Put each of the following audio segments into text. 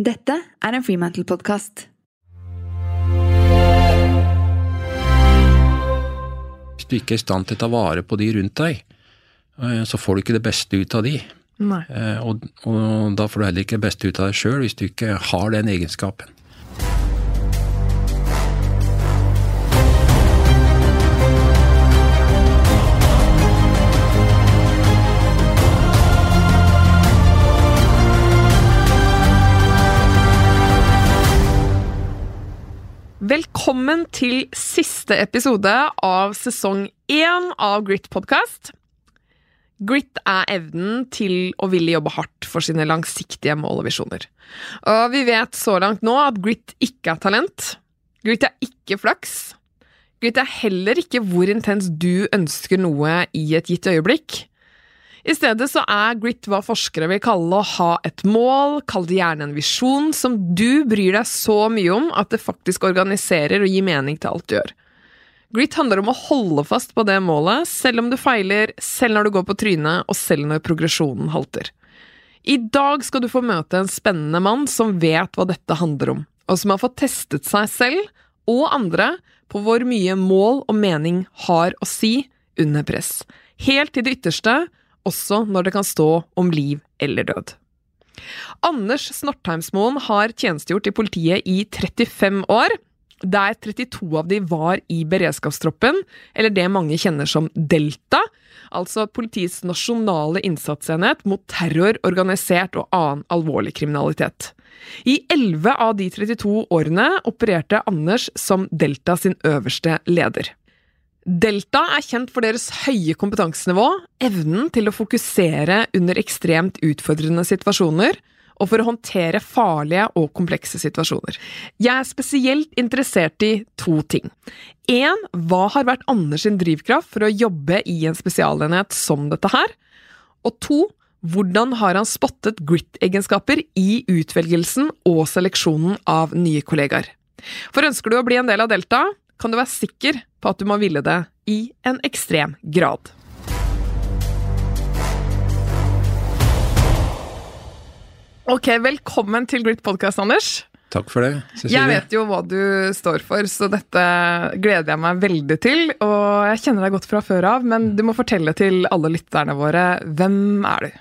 Dette er en Freemantle-podkast. Hvis du ikke er i stand til å ta vare på de rundt deg, eh, så får du ikke det beste ut av de. Nei. Eh, Og, og da får du heller ikke det beste ut av deg sjøl hvis du ikke har den egenskapen. Velkommen til siste episode av sesong én av Grit Podcast. Grit er evnen til å ville jobbe hardt for sine langsiktige mål og visjoner. Og vi vet så langt nå at grit ikke er talent. Grit er ikke flaks. Grit er heller ikke hvor intens du ønsker noe i et gitt øyeblikk. I stedet så er grit hva forskere vil kalle å ha et mål, kall det gjerne en visjon, som du bryr deg så mye om at det faktisk organiserer og gir mening til alt du gjør. Grit handler om å holde fast på det målet, selv om du feiler, selv når du går på trynet, og selv når progresjonen halter. I dag skal du få møte en spennende mann som vet hva dette handler om, og som har fått testet seg selv og andre på hvor mye mål og mening har å si under press. Helt til det ytterste, også når det kan stå om liv eller død. Anders Snortheimsmoen har tjenestegjort i politiet i 35 år, der 32 av de var i beredskapstroppen, eller det mange kjenner som Delta, altså politiets nasjonale innsatsenhet mot terror, organisert og annen alvorlig kriminalitet. I 11 av de 32 årene opererte Anders som Delta sin øverste leder. Delta er kjent for deres høye kompetansenivå, evnen til å fokusere under ekstremt utfordrende situasjoner, og for å håndtere farlige og komplekse situasjoner. Jeg er spesielt interessert i to ting. En, hva har vært Anders sin drivkraft for å jobbe i en spesialenhet som dette her? Og to, hvordan har han spottet grit-egenskaper i utvelgelsen og seleksjonen av nye kollegaer? For ønsker du å bli en del av Delta, kan du være sikker på at du må ville det i en ekstrem grad. Ok, velkommen til Grit Podcast, Anders. Takk for det, Cecilie. Jeg vet jo hva du står for, så dette gleder jeg meg veldig til. Og jeg kjenner deg godt fra før av, men du må fortelle til alle lytterne våre hvem er du?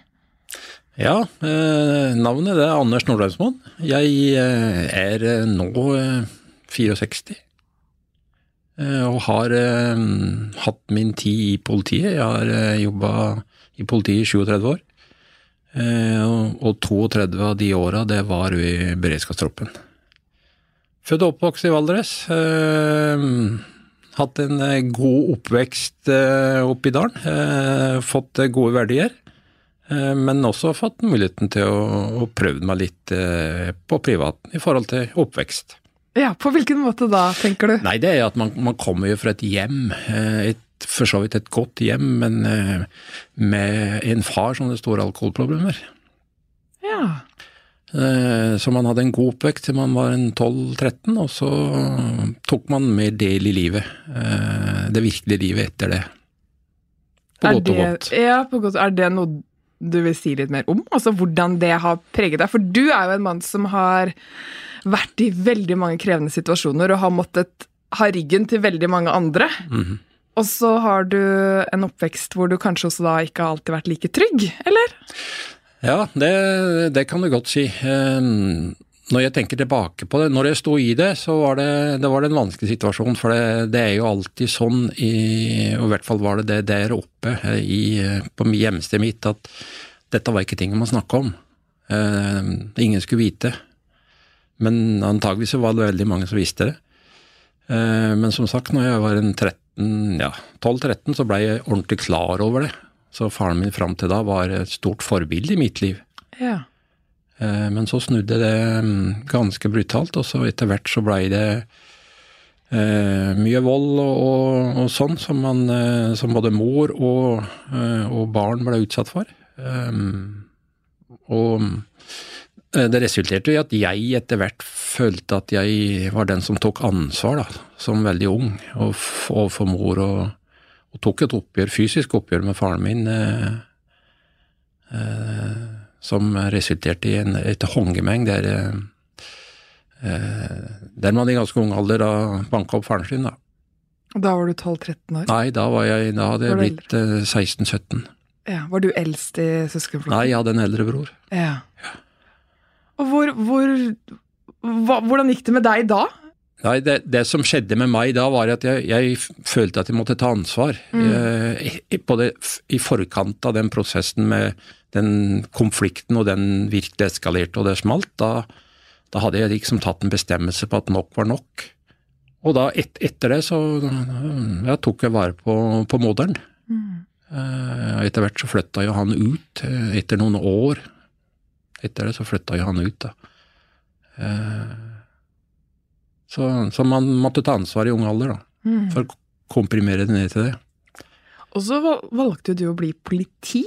Ja, eh, navnet det er Anders Nordheimsmoen. Jeg eh, er eh, nå eh, 64. eh, Og har eh, hatt min tid i politiet. Jeg har eh, jobba i politiet i 37 år. Og- Og 32 av de åra, det var i beredskapstroppen. Født og oppvokst i Valdres. Hatt en god oppvekst oppe i dalen. Fått gode verdier. Men også fått muligheten til å, å prøve meg litt på privaten i forhold til oppvekst. Ja, På hvilken måte da, tenker du? Nei, det er at man, man kommer jo fra et hjem, eh, et, for så vidt et godt hjem, men eh, med en far som hadde store alkoholproblemer. Ja. Eh, Så man hadde en god oppvekst til man var en 12-13, og så tok man mer del i livet. Det virkelige livet etter det. På Er godt og godt. Ja, på godt. Er det noe du vil si litt mer om? Altså hvordan det har preget deg? For du er jo en mann som har vært i veldig mange krevende situasjoner og har måttet ha ryggen til veldig mange andre. Mhm. Og så har du en oppvekst hvor du kanskje også da ikke har alltid vært like trygg, eller? Ja, det, det kan du godt si. Eh, Når jeg tenker tilbake på det, når jeg sto i det, så var det, det var en vanskelig situasjon. For det, det er jo alltid sånn, i, og i hvert fall var det det der oppe i, på hjemstedet mitt, at dette var ikke ting man snakka om. Eh, ingen skulle vite. Men antagelig så var det veldig mange som visste det. Eh, men som sagt, når jeg var en 13, ja, 12-13, så blei jeg ordentlig klar over det. Så faren min fram til da var et stort forbilde i mitt liv. Ja. Eh, Men så snudde det mm, ganske brutalt, og så etter hvert så blei det eh, mye vold og, og, og sånn som, man, eh, som både mor og, og barn ble utsatt for. Og det resulterte i at jeg etter hvert følte at jeg var den som tok ansvar, da, som veldig ung, overfor mor, og tok et oppgjør, fysisk oppgjør med faren min. Eh, eh, som resulterte i en, et hongemeng der, eh, der man i ganske ung alder da banka opp faren sin. da. Da var du 12-13 år? Nei, da, var jeg, da hadde jeg blitt eh, 16-17. Ja, Var du eldst i søskenflokken? Nei, jeg hadde en eldre bror. Ja. Og hvor, hvor hva, Hvordan gikk det med deg da? Nei, det, det som skjedde med meg da, var at jeg, jeg følte at jeg måtte ta ansvar. Mm. Jeg, både I forkant av den prosessen med den konflikten og den virkelig eskalerte og det smalt, da, da hadde jeg liksom tatt en bestemmelse på at nok var nok. Og da et, etter det så ja, tok jeg vare på, på moderen. Mm. etter hvert så flytta jo han ut, eh, etter noen år. Etter det så flytta jo han ut, da. Eh, så, så man måtte ta ansvar i ung alder, da. For å komprimere det ned til det. Og så valgte du å bli politi.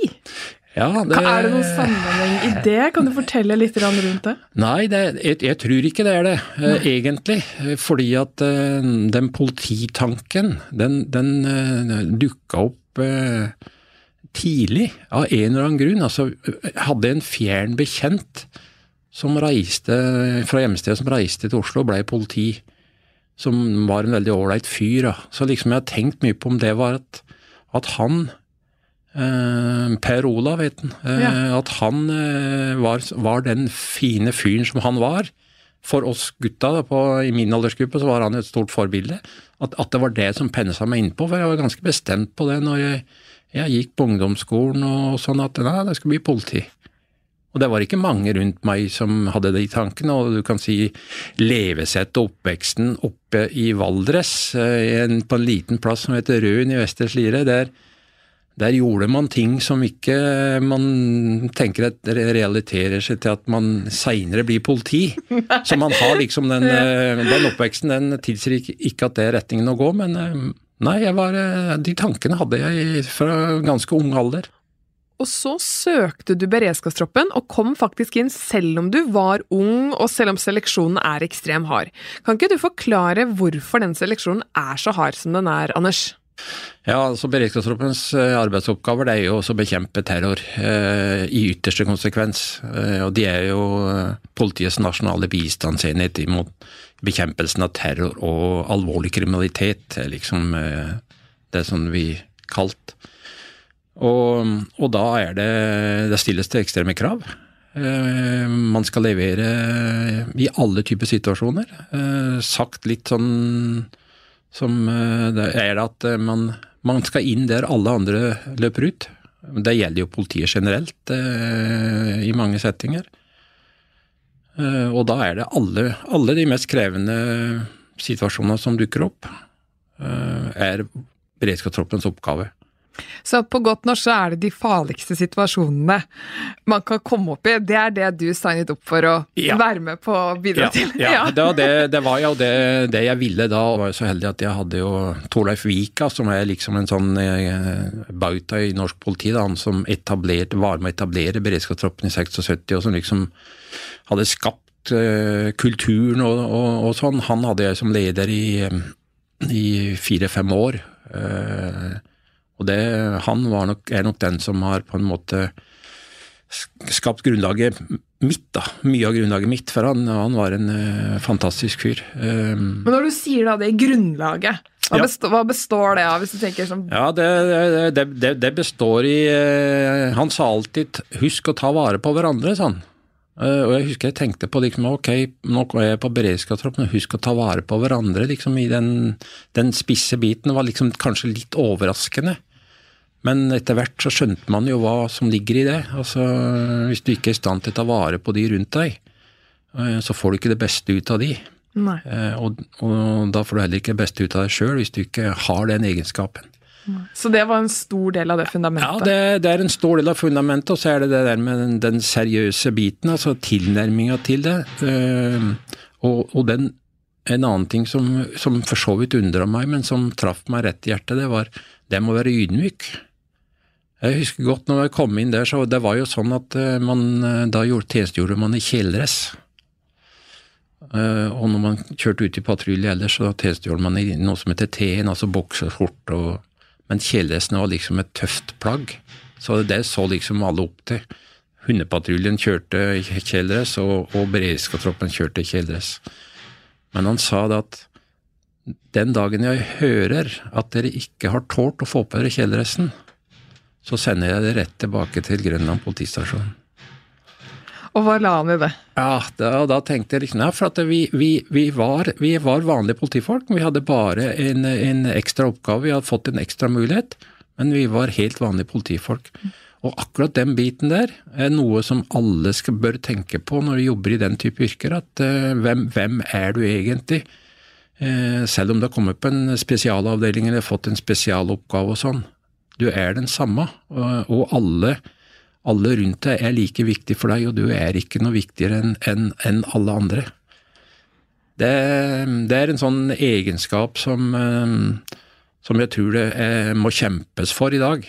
Ja, det, Er det noen sammenheng i det? Kan du fortelle litt rundt det? Nei, det, jeg, jeg tror ikke det er det, Nei. egentlig. Eh, Fordi at eh, den polititanken, den, den eh, dukka opp eh, tidlig, av en eller annen grunn. Altså, hadde en fjern bekjent som reiste fra hjemstedet, som reiste til Oslo og blei politi. Som var en veldig ålreit fyr. Da. Så liksom jeg har tenkt mye på om det var at, at han eh, Per Olav, het han. Eh, Ja. At han eh, var, var den fine fyren som han var. For oss gutta da, på, i min aldersgruppe så var han et stort forbilde. At, at det var det som pensa meg innpå, for jeg var ganske bestemt på det når jeg, jeg gikk på ungdomsskolen og sånn at nei, det skulle bli politi. Og det var ikke mange rundt meg som hadde de tankene, og du kan si levesettet og oppveksten oppe i Valdres, eh, en, på en liten plass som heter Røen i Vestre Slidre, der, der gjorde man ting som ikke man tenker at realiterer seg til at man seinere blir politi. Så man har liksom den, eh, den oppveksten, den tilsier ikke- at det er retningen å gå, men eh, nei, jeg var, eh, de tankene hadde jeg fra ganske ung alder. Og så søkte du beredskapstroppen, og kom faktisk inn selv om du var ung, og selv om seleksjonen er ekstrem hard. Kan ikke du forklare hvorfor den seleksjonen er så hard som den er, Anders? Ja, altså Beredskapstroppens eh, arbeidsoppgaver det er jo å bekjempe terror eh, i ytterste konsekvens. Eh, og de er jo eh, politiets nasjonale bistandsenhet imot bekjempelsen av terror og alvorlig kriminalitet, er liksom eh, det som vi kalt. Og, og da er det Det stilles til ekstreme krav. Eh, man skal levere i alle typer situasjoner. Eh, sagt litt sånn som eh, er at eh, man, man skal inn der alle andre løper ut. Det gjelder jo politiet generelt eh, i mange settinger. Og da er det alle, alle de mest krevende situasjonene som dukker opp, er beredskapstroppens oppgave. Så på godt norsk så er det de farligste situasjonene man kan komme opp i. Det er det du signet opp for å Ja. være med på å bidra til? Ja, det, var det, det var jo det, det jeg ville da. Jeg var jo så heldig at jeg hadde jo Torleif Vika, som er liksom en sånn eh, bauta i norsk politi. Da, han som etablerte, var med å etablere beredskapstroppen i 76, og som liksom hadde skapt eh, kulturen og, og, og sånn. Han hadde jeg som leder i, i fire-fem år. Eh, og det, han var nok, er nok den som har på en måte skapt grunnlaget mitt, da. Mye av grunnlaget mitt, for han, han var en uh, fantastisk fyr. Um, Men når du sier da det grunnlaget, hva, Ja. består, hva består det av, hvis du tenker sånn ja, det, det, det, består i uh, Han sa alltid 'husk å ta vare på hverandre', sa han. Eh, og jeg husker jeg tenkte på liksom, ok, nå er jeg på beredskapstropp, men husk å ta vare på hverandre liksom i den, den spisse biten. Var liksom kanskje litt overraskende. Men etter hvert så skjønte man jo hva som ligger i det. Altså, Hvis du ikke er i stand til å ta vare på de rundt deg, eh, så får du ikke det beste ut av de. Eh, Og, og da får du heller ikke det beste ut av deg sjøl, hvis du ikke har den egenskapen. Så det var en stor del av det Ja, fundamentet? det, det er en stor del av fundamentet, og så er det det der med den, den seriøse biten, altså tilnærminga til det. Uh, og, og den, en annen ting som, som for så vidt undra meg, men som traff meg rett i hjertet, det var det med å være ydmyk. Jeg husker godt når jeg kom inn der, så det var jo sånn at eh, man eh, da gjorde, tjenestegjorde man i kjeledress. Uh, Og når man kjørte ut i patrulje ellers, så tjenestegjorde man i noe som heter T-en, altså bokserskjorte og Men kjeledressen var liksom et tøft plagg. Så det så liksom alle opp til. hundepatruljen kjørte kjeledress, og, og beredskapstroppen kjørte kjeledress. Men han sa det at den dagen jeg hører at dere ikke har tålt å få på dere kjeledressen, så sender jeg det rett tilbake til Grønland politistasjon. Og hva la han i det? Ja, da, da tenkte jeg liksom ja, for at vi, vi, vi, var, vi var vanlige politifolk. Vi hadde bare en, en ekstra oppgave, vi hadde fått en ekstra mulighet, men vi var helt vanlige politifolk. Og akkurat den biten der er noe som alle skal, bør tenke på når de jobber i den type yrker. At uh, hvem, hvem, er du egentlig? Uh, selv om du har kommet på en spesialavdeling eller fått en spesialoppgave og sånn. Du er den samme, og, og alle alle rundt deg er like viktig for deg, og du er ikke noe viktigere enn en, en alle andre. Det, det, er en sånn egenskap som, eh, som jeg tror det er, må kjempes for i dag.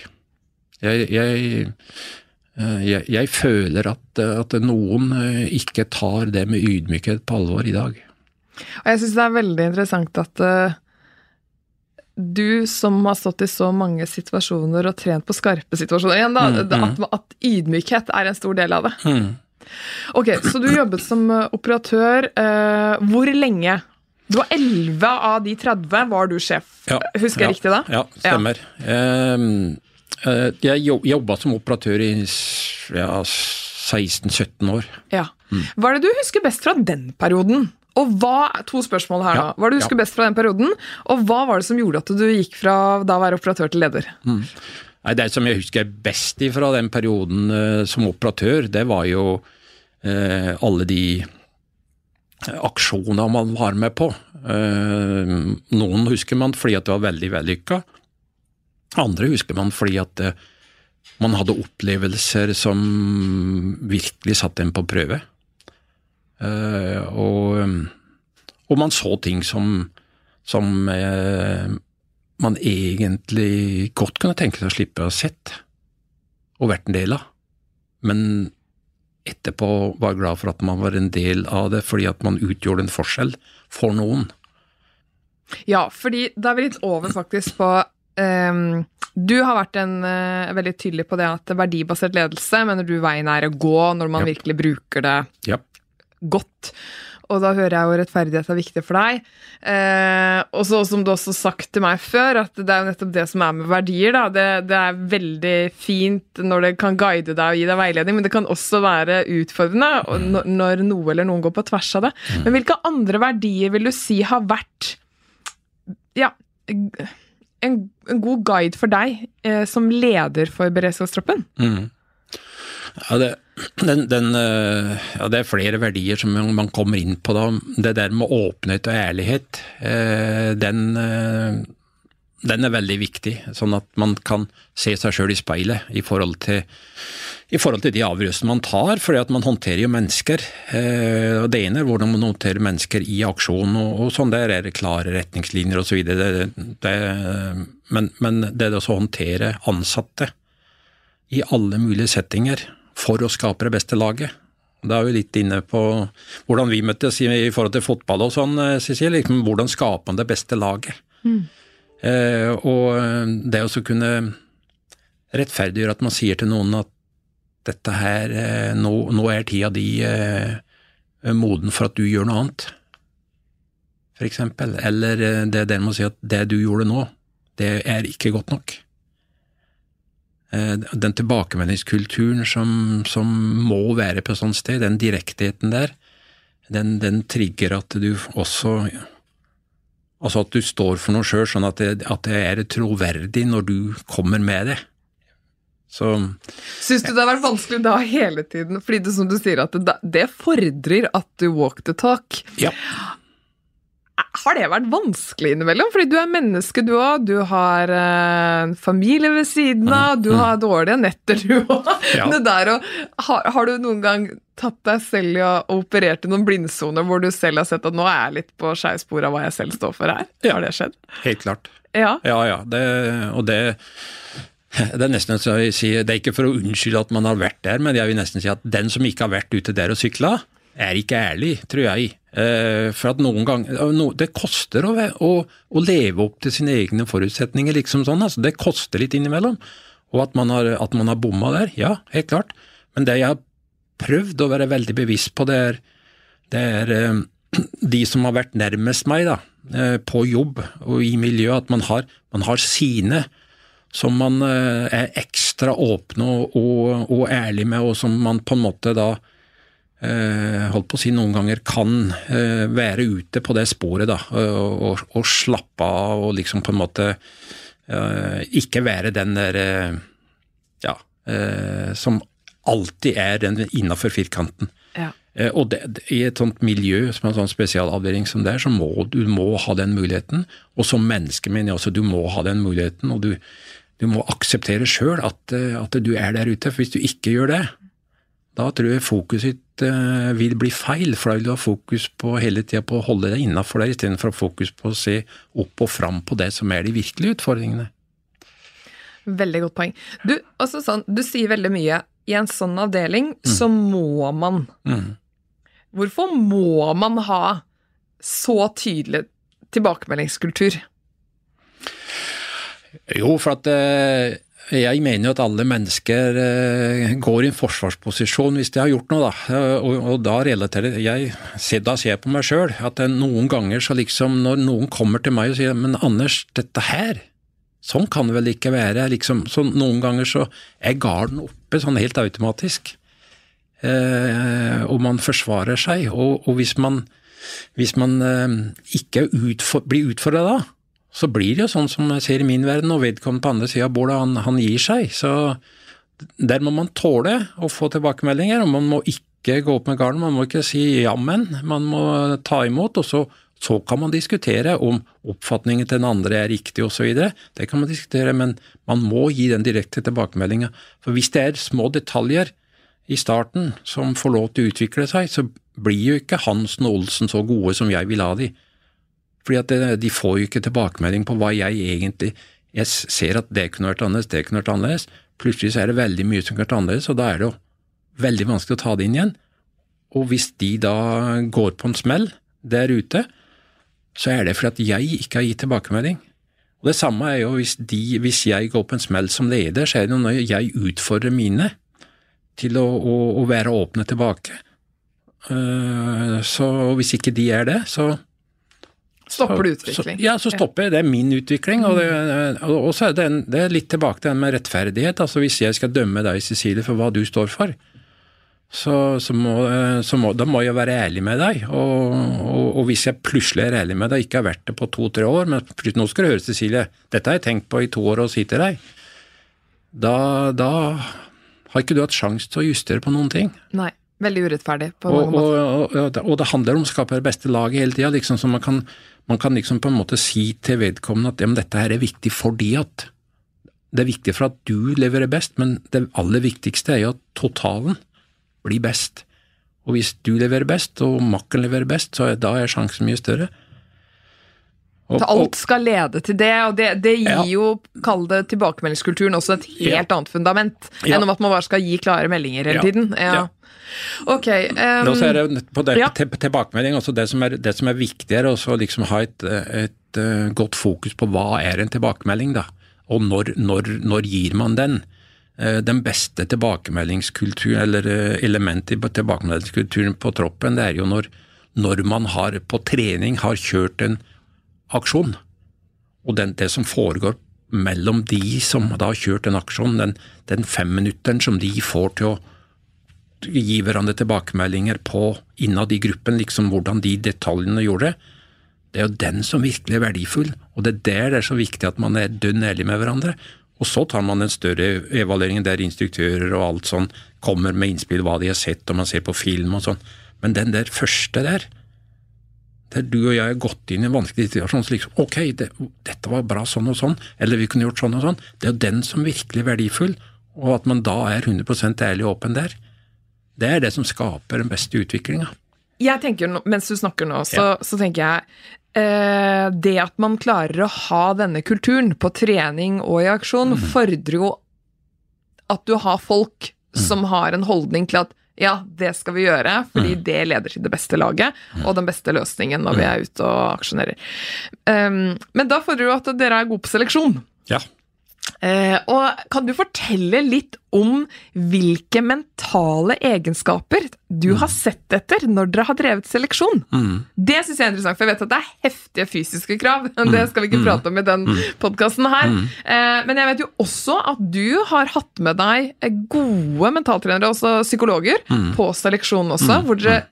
Jeg, jeg, eh, jeg, jeg føler at, at, noen eh, ikke tar det med ydmykhet på alvor i dag. Og jeg syns det er veldig interessant at du som har stått i så mange situasjoner og trent på skarpe situasjoner igjen, da, mm, mm. At, at, ydmykhet er en stor del av det. Mm. Ok, Så du jobbet som eh, operatør. Eh, hvor lenge? Du var 11 av de 30 var du sjef. Ja, Husker jeg ja, riktig da? Ja, stemmer. Ehm, eh, jeg jobba som operatør i ja, 16-17 år. Ja. Mm. Hva er det du husker best fra den perioden? Og hva, To spørsmål her, da. Hva er det du husker ja. best fra den perioden? Og hva var det som gjorde at du gikk fra da å være operatør til leder? Mm. Nei, Det som jeg husker best fra den perioden uh, som operatør, det var jo uh, alle de aksjonene man var med på. Uh, noen husker man fordi at det var veldig vellykka. Andre husker man fordi at man hadde opplevelser som virkelig satte en på prøve. Eh, og, og, man så ting som, som eh, man egentlig godt kunne tenke seg å slippe å ha sett og vært en del av. Men etterpå var glad for at man var en del av det, fordi at man utgjorde en forskjell for noen. Ja, fordi da er vi litt over faktisk på um, Du har vært en, uh, veldig tydelig på det at verdibasert ledelse mener du veien er å gå når man yep. virkelig bruker det yep godt. Og da hører jeg jo rettferdighet er viktig for deg. Eh, og så som du også har sagt til meg før, at det er jo nettopp det som er med verdier. da. Det, det, er veldig fint når det kan guide deg og gi deg veiledning, men det kan også være utfordrende når noe eller noen går på tvers av det. Mm. Men hvilke andre verdier vil du si har vært ja, en, en god guide for deg eh, som leder for beredskapstroppen? Mm. Ja, det, den, den, eh, ja, det er flere verdier som man kommer inn på da. Det der med åpenhet og ærlighet, eh, den, eh, den er veldig viktig. Sånn at man kan se seg sjøl i speilet i forhold til, i forhold til de avgjørelsene man tar, fordi at man håndterer jo mennesker. og Det ene er hvordan man håndterer mennesker i aksjon, og, og sånn der er det klare retningslinjer osv. Men, men det er også å håndtere ansatte i alle mulige settinger for å skape det beste laget. Da er vi litt inne på hvordan vi møttes i forhold til fotball og sånn, eh, Cecilie. Liksom, hvordan skaper man det beste laget? Mm. Eh, og eh, det å kunne rettferdiggjøre at man sier til noen at dette her, eh, nå, nå, er tida di eh, moden for at du gjør noe annet, eksempel. Eller det der med å si at det du gjorde nå, det er ikke godt nok. Eh, den tilbakemeldingskulturen som, som, må være på et sånt sted, den direktheten der, den, den trigger at du også Altså at du står for noe sjøl, sånn at det, at det, er troverdig når du kommer med det. Så Syns du det har vært vanskelig da hele tiden? Fordi det som du sier, at det, det fordrer at du walk the talk. Ja. Har det vært vanskelig innimellom? Fordi du er menneske, du òg. Du har en familie ved siden av. Du mm. har dårlige netter, du òg. Ja. Har, har, du noen gang tatt deg selv i å i noen blindsoner hvor du selv har sett at nå er jeg litt på skeivspor av hva jeg selv står for her? Ja. Har det skjedd? Helt klart. Ja, ja. ja. Det, og det det er nesten så jeg sier, det er ikke for å unnskylde at man har vært der, men jeg vil nesten si at den som ikke har vært ute der og sykla, er ikke ærlig, tror jeg. Eh, for at noen ganger Det koster å, å, å, leve opp til sine egne forutsetninger, liksom sånn. altså Det koster litt innimellom. Og at man har, at man har bomma der, ja, helt klart. Men det jeg har prøvd å være veldig bevisst på, det er, det er eh, de som har vært nærmest meg, da, eh, på jobb og i miljøet, at man har, man har sine som man eh, er ekstra åpne og, og, og ærlig med, og som man på en måte da eh, holdt på å si noen ganger kan eh, være ute på det sporet, da, og, og, slappe av og liksom på en måte eh, ikke være den der eh, ja, eh, som alltid er den innafor firkanten. Ja. Eh, Og det, i et sånt miljø, som en sånn spesialavdeling som det er, så må du må ha den muligheten. Og som menneske mener jeg også du må ha den muligheten, og du, du må akseptere sjøl at, eh, at du er der ute. For hvis du ikke gjør det, da tror jeg fokuset ditt eh, vil bli feil. For da vil du ha fokus på hele tida på å holde deg innafor der, istedenfor å fokus på å se opp og fram på det som er de virkelige utfordringene. Veldig godt poeng. Du, sånn, du sier veldig mye. I en sånn avdeling så må man. Mm. Hvorfor må man ha så tydelig tilbakemeldingskultur? Jo, for at eh, jeg mener jo at alle mennesker eh, går i en forsvarsposisjon hvis de har gjort noe, da. Eh, Og, da relaterer jeg Da ser jeg på meg sjøl at noen ganger så liksom når noen kommer til meg og sier men Anders, dette her, sånn kan det vel ikke være? liksom, så Noen ganger så er garden oppe sånn helt automatisk. Eh, og man forsvarer seg. Og, hvis man, hvis man eh, ikke utfor, blir utfordra da, så blir det jo sånn som jeg ser i min verden, og vedkommende på andre sida av bordet, han, han gir seg. Så der må man tåle å få tilbakemeldinger, og man må ikke gå opp med garden. Man må ikke si jammen, man må ta imot, og så, så kan man diskutere om oppfatningen til den andre er riktig osv. Det kan man diskutere, men man må gi den direkte tilbakemeldinga. For hvis det er små detaljer i starten som får lov til å utvikle seg, så blir jo ikke Hansen og Olsen så gode som jeg vil ha de. Fordi at det, de får jo ikke tilbakemelding på hva jeg egentlig Jeg ser at det kunne vært annerledes, det kunne vært annerledes. Plutselig så er det veldig mye som kunne vært annerledes, og da er det jo veldig vanskelig å ta det inn igjen. Og hvis de da går på en smell der ute, så er det fordi at jeg ikke har gitt tilbakemelding. Og Det samme er jo hvis, de, hvis jeg går på en smell som leder, så er det jo når jeg utfordrer mine til å, å, å være åpne tilbake. Eh, Så hvis ikke de er det, så Stopper du utvikling? Så, ja, så stopper jeg. Det er min utvikling. Og, det, og så er det, en, det er litt tilbake til den med rettferdighet. altså Hvis jeg skal dømme deg, Cecilie, for hva du står for, så, så, må, så må, da må jeg være ærlig med deg. Og, og, og hvis jeg plutselig er ærlig med deg, ikke har vært det på to-tre år, men plutselig, nå skal du høre, Cecilie, dette har jeg tenkt på i to år og si til deg, da, da har ikke du hatt sjanse til å justere på noen ting. Nei. Veldig urettferdig på Og, mange måter. og, og, og, det- og det handler om å skape det beste laget hele tida. Liksom, så man kan, man kan liksom på en måte si til vedkommende at ja, dette her er viktig fordi at Det er viktig for at du leverer best, men det aller viktigste er jo at totalen blir best. Og hvis du leverer best, og makken leverer best, så er, da er sjansen mye større. Så alt skal lede til det, og det, det gir Ja. jo, kall det tilbakemeldingskulturen, også et helt annet fundament Ja. enn om at man bare skal gi klare meldinger hele Ja. tiden. Ja. Ja. Ok. Um, også er det på det, ja. til, tilbakemelding, altså det som er, det som er viktigere, å liksom ha et, et eh, godt fokus på hva er en tilbakemelding, da, og når, når, når gir man den. Eh, Den beste tilbakemeldingskulturen, eller eh, elementet i tilbakemeldingskulturen på troppen, det er jo når, når man har på trening har kjørt en aksjon, og den, det som foregår mellom de som da har kjørt den aksjonen, den, den femminutteren som de får til å gi hverandre tilbakemeldinger på innad i gruppen, liksom hvordan de detaljene gjorde det. Det er jo den som virkelig er verdifull, og det er der det er så viktig at man er dønn ærlig med hverandre. Og så tar man den større evalueringen der instruktører og alt sånn kommer med innspill hva de har sett, og man ser på film og sånn. Men den der første der, der du og jeg har gått inn i en vanskelig situasjon, så liksom ok, det, dette var bra sånn og sånn, eller vi kunne gjort sånn og sånn, det er jo den som virkelig er verdifull, og at man da er 100% ærlig og åpen der. Det er det som skaper den beste utviklinga. jeg tenker, Mens du snakker nå, så, så tenker jeg eh, Det at man klarer å ha denne kulturen på trening og i aksjon, fordrer jo at du har folk som har en holdning til at ja, det skal vi gjøre, fordi det leder til det beste laget og den beste løsningen når vi er ute og aksjonerer. Um, men da fordrer det jo at dere er gode på seleksjon. Ja. Eh, og kan du fortelle litt om hvilke mentale egenskaper du har sett etter når dere har drevet seleksjon? Mm. Det syns jeg er interessant, for jeg vet at det er heftige fysiske krav. Det skal vi ikke prate om i den podkasten her. Eh, men jeg vet jo også at du har hatt med deg gode mentaltrenere, også psykologer, på seleksjon også, hvor dere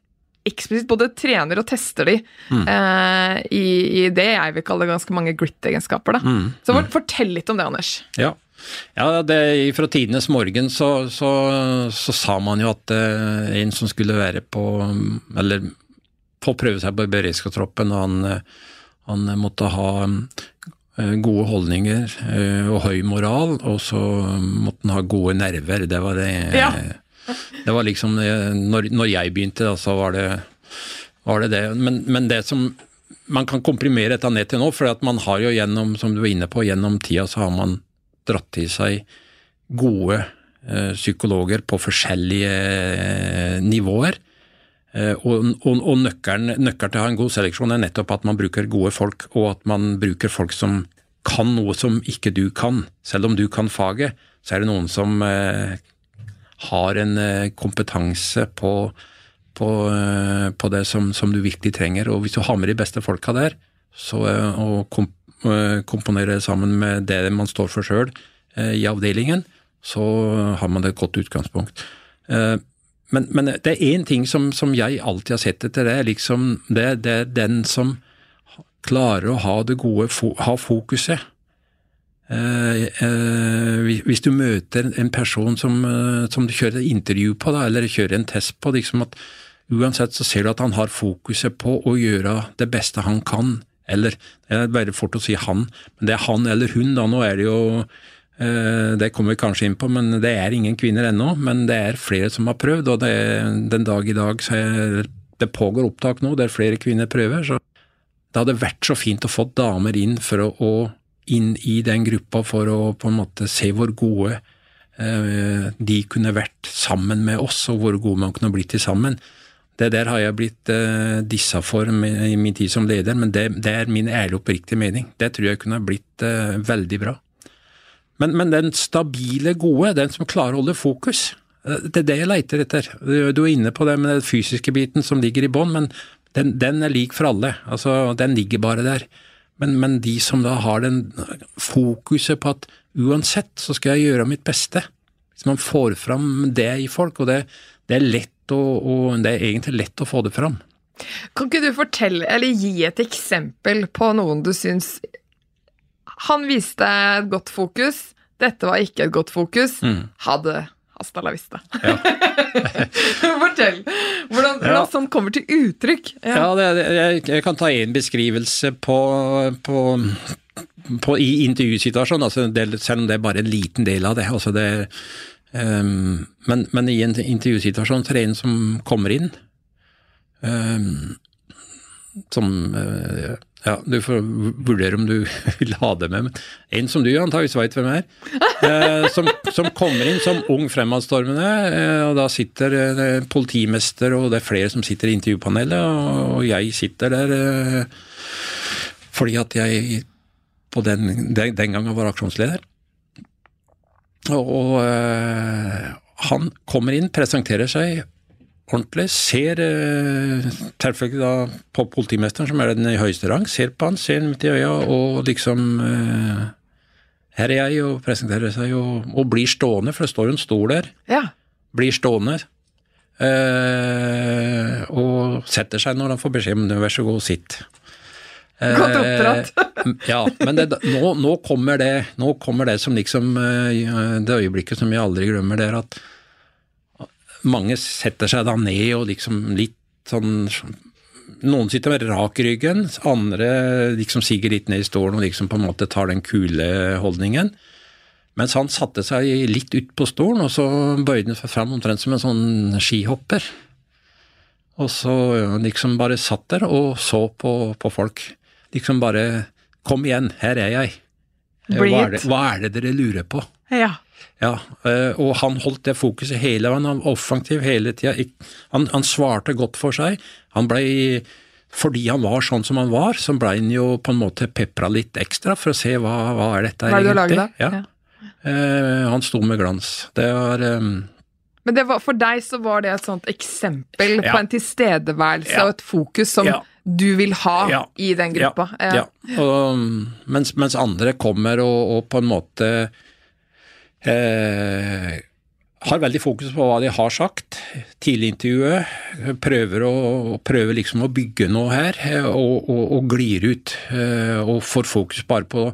eksplisitt både trener og tester de eh, i, i det jeg vil kalle ganske mange grit-egenskaper. Mm. Så for, fortell litt om det, Anders. Ja. ja det, fra tidenes morgen så, så, så sa man jo at eh, en som skulle være på Eller få prøve seg på beredskapstroppen, og han, eh, han måtte ha eh, gode holdninger eh, og høy moral, og så måtte han ha gode nerver. Det var det. Ja. Det var liksom eh, Når, når jeg begynte, så var det var det. det. Men, men det som man kan komprimere dette ned til nå, for man har jo gjennom, som du var inne på, gjennom tida så har man dratt til seg gode eh, psykologer på forskjellige eh, nivåer. Eh, og og, og nøkkelen, nøkkelen til å ha en god seleksjon er nettopp at man bruker gode folk, og at man bruker folk som kan noe som ikke du kan. Selv om du kan faget, så er det noen som eh, har en eh, kompetanse på, på, eh, på det som, som, du virkelig trenger. Og hvis du har med de beste folka der, så, å og kom, komponerer sammen med det man står for sjøl i avdelingen, så har man et godt utgangspunkt. Men, men det er én ting som, som, jeg alltid har sett etter, det liksom det, det er den som klarer å ha det gode, ha fokuset. Eh, eh, hvis du møter en person som, eh, som du kjører et intervju på, da, eller kjører en test på, liksom at uansett så ser du at han har fokuset på å gjøre det beste han kan. Eller det er veldig fort å si han, men det er han eller hun, da. Nå er det jo det kommer vi kanskje inn på, men det er ingen kvinner ennå. Men det er flere som har prøvd, og det, den dag i dag så er, det pågår opptak nå der flere kvinner prøver. så Det hadde vært så fint å få damer inn for å, å inn i den gruppa for å på en måte se hvor gode eh, de kunne vært sammen med oss, og hvor gode man kunne blitt til sammen. Det der har jeg blitt eh, dissa for i min tid som leder, men det, det er min ærlige oppriktige mening. Det tror jeg kunne blitt eh, veldig bra. Men, men, den stabile, gode, den som klarer å holde fokus, det er det jeg leiter etter. Du er inne på det med den fysiske biten som ligger i bånn, men den, den, er lik for alle. Altså, den ligger bare der. Men, men, de som da har den fokuset på at uansett så skal jeg gjøre mitt beste. Hvis man får fram det i folk, og det, det er lett å, og det er egentlig lett å få det fram. Kan ikke du fortelle, eller gi et eksempel på noen du syns Han viste et godt fokus, dette var ikke et godt fokus. Mm. Hadde hasta la vista. Ja. Fortell! Hvordan, hvordan ja. sånn kommer til uttrykk? Ja, ja det, jeg, jeg, kan ta en beskrivelse på, på, på i intervjusituasjonen, altså del, selv om det er bare en liten del av det. Altså det um, men, men, i en intervjusituasjon så er det en som kommer inn, um, som uh, ja, Du får vurdere om du vil ha det med. En som du antakeligvis veit hvem er. Eh, som, som, kommer inn som ung fremadstormende. Eh, og Da sitter eh, politimester og det er flere som sitter i intervjupanelet. Og, og jeg sitter der eh, fordi at jeg på den, den, den gangen var aksjonsleder. Og, og han kommer inn, presenterer seg ordentlig. Ser eh, da på politimesteren, som er den i høyeste rang, ser på han, ser han midt i øya og liksom eh, Her er jeg, og presenterer seg, og, og, blir stående, for det står jo en stol der. Ja. Blir stående. Eh, og setter seg når han får beskjed om det, vær så god, sitt. Godt oppdratt. ja, men det, nå, nå, kommer det, nå kommer det som liksom eh, Det øyeblikket som jeg aldri glemmer, det er at mange setter seg da ned og liksom litt sånn Noen sitter med rak ryggen, andre liksom siger litt ned i stolen og liksom på en måte tar den kule holdningen. Mens han satte seg litt ut på stolen, og så bøyde han seg fram omtrent som en sånn skihopper. Og så liksom bare satt der og så på, på folk. Liksom bare Kom igjen, her er jeg. Hva er, det, hva er det dere lurer på? Ja. Ja, eh, og han holdt det fokuset hele veien, han var offensiv hele tida. Han, han, svarte godt for seg. Han ble, fordi han var sånn som han var, så ble han jo på en måte pepra litt ekstra for å se hva, hva er dette hva er det egentlig. Ja. Eh, han sto med glans. Det var um, Men det var, for deg så var det et sånt eksempel Ja. på en tilstedeværelse Ja. og et fokus som Ja. du vil ha Ja. i den gruppa. Ja, ja. Og, mens, mens andre kommer og, og på en måte eh, har veldig fokus på hva de har sagt tidlig intervjuet. Prøver, å, prøver liksom å bygge noe her, eh, og, og, og glir ut. eh, Og får fokus bare på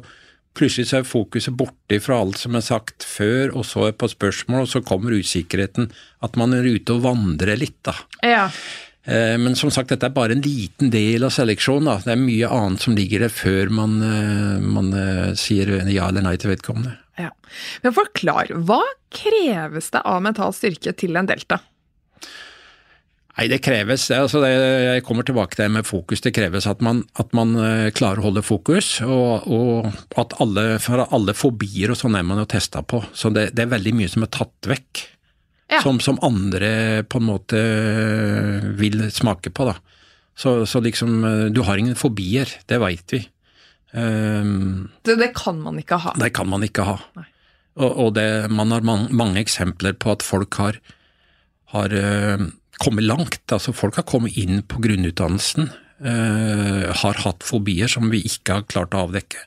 Plutselig så er fokuset borte fra alt som er sagt før, og så er på spørsmål, og så kommer usikkerheten. At man er ute og vandrer litt, da. Ja. Eh, Men som sagt, dette er bare en liten del av seleksjonen. Da. Det er mye annet som ligger der før man, eh, man eh, sier ja eller nei til vedkommende. ja. Men forklar, hva kreves det av mental styrke til en delta? Nei, det kreves det, altså det, Jeg kommer tilbake til det med fokus. Det kreves at man, at man klarer å holde fokus, og, og at alle, for alle fobier og sånn er man jo testa på. Så det, det er veldig mye som er tatt vekk. Ja. Som, som andre på en måte vil smake på, da. Så, så liksom eh, Du har ingen fobier, det veit vi. Um, Det, det kan man ikke ha. det kan man ikke ha. Nei. Og, og det, man har man, mange eksempler på at folk har, har uh, kommet langt. Altså folk har kommet inn på grunnutdannelsen, uh, har hatt fobier som vi ikke har klart å avdekke.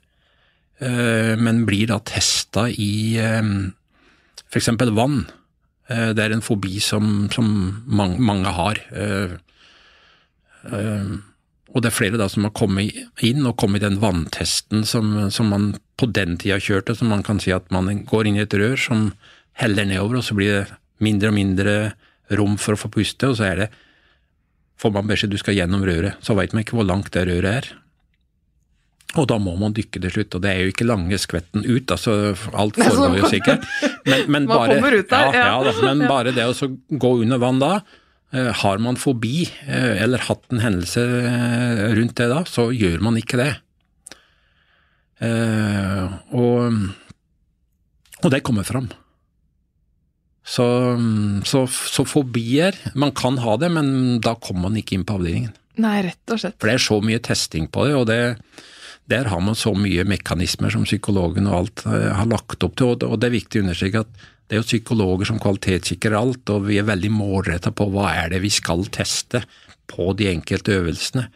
Men blir da testa i uh, f.eks. vann. Eh, det er en fobi som, som mange, mange har. Eh, eh, og det er flere da som har kommet inn og kommet i den vanntesten som, som man på den tida kjørte, som man kan si at man går inn i et rør som heller nedover, og så blir det mindre og mindre rom for å få puste, og så er det får man beskjed du skal gjennom røret, så veit man ikke hvor langt det røret er. Og da må man dykke til slutt, og det er jo ikke lange skvetten ut, altså alt Nei, foregår jo sikkert. Men, men bare, der, ja, ja. men bare det å gå under vann da, eh, har man fobi, eh, eller hatt en hendelse eh, rundt det da, så gjør man ikke det. Og, og det kommer fram. Så, så, så fobier Man kan ha det, men da kommer man ikke inn på avdelingen. Nei, rett og slett. For det er så mye testing på det, og det, der har man så mye mekanismer som psykologen og alt eh, har lagt opp til. Og det, er viktig å understreke at det er jo psykologer som kvalitetssikrer alt, og vi er veldig målretta på hva er det vi skal teste på de enkelte øvelsene.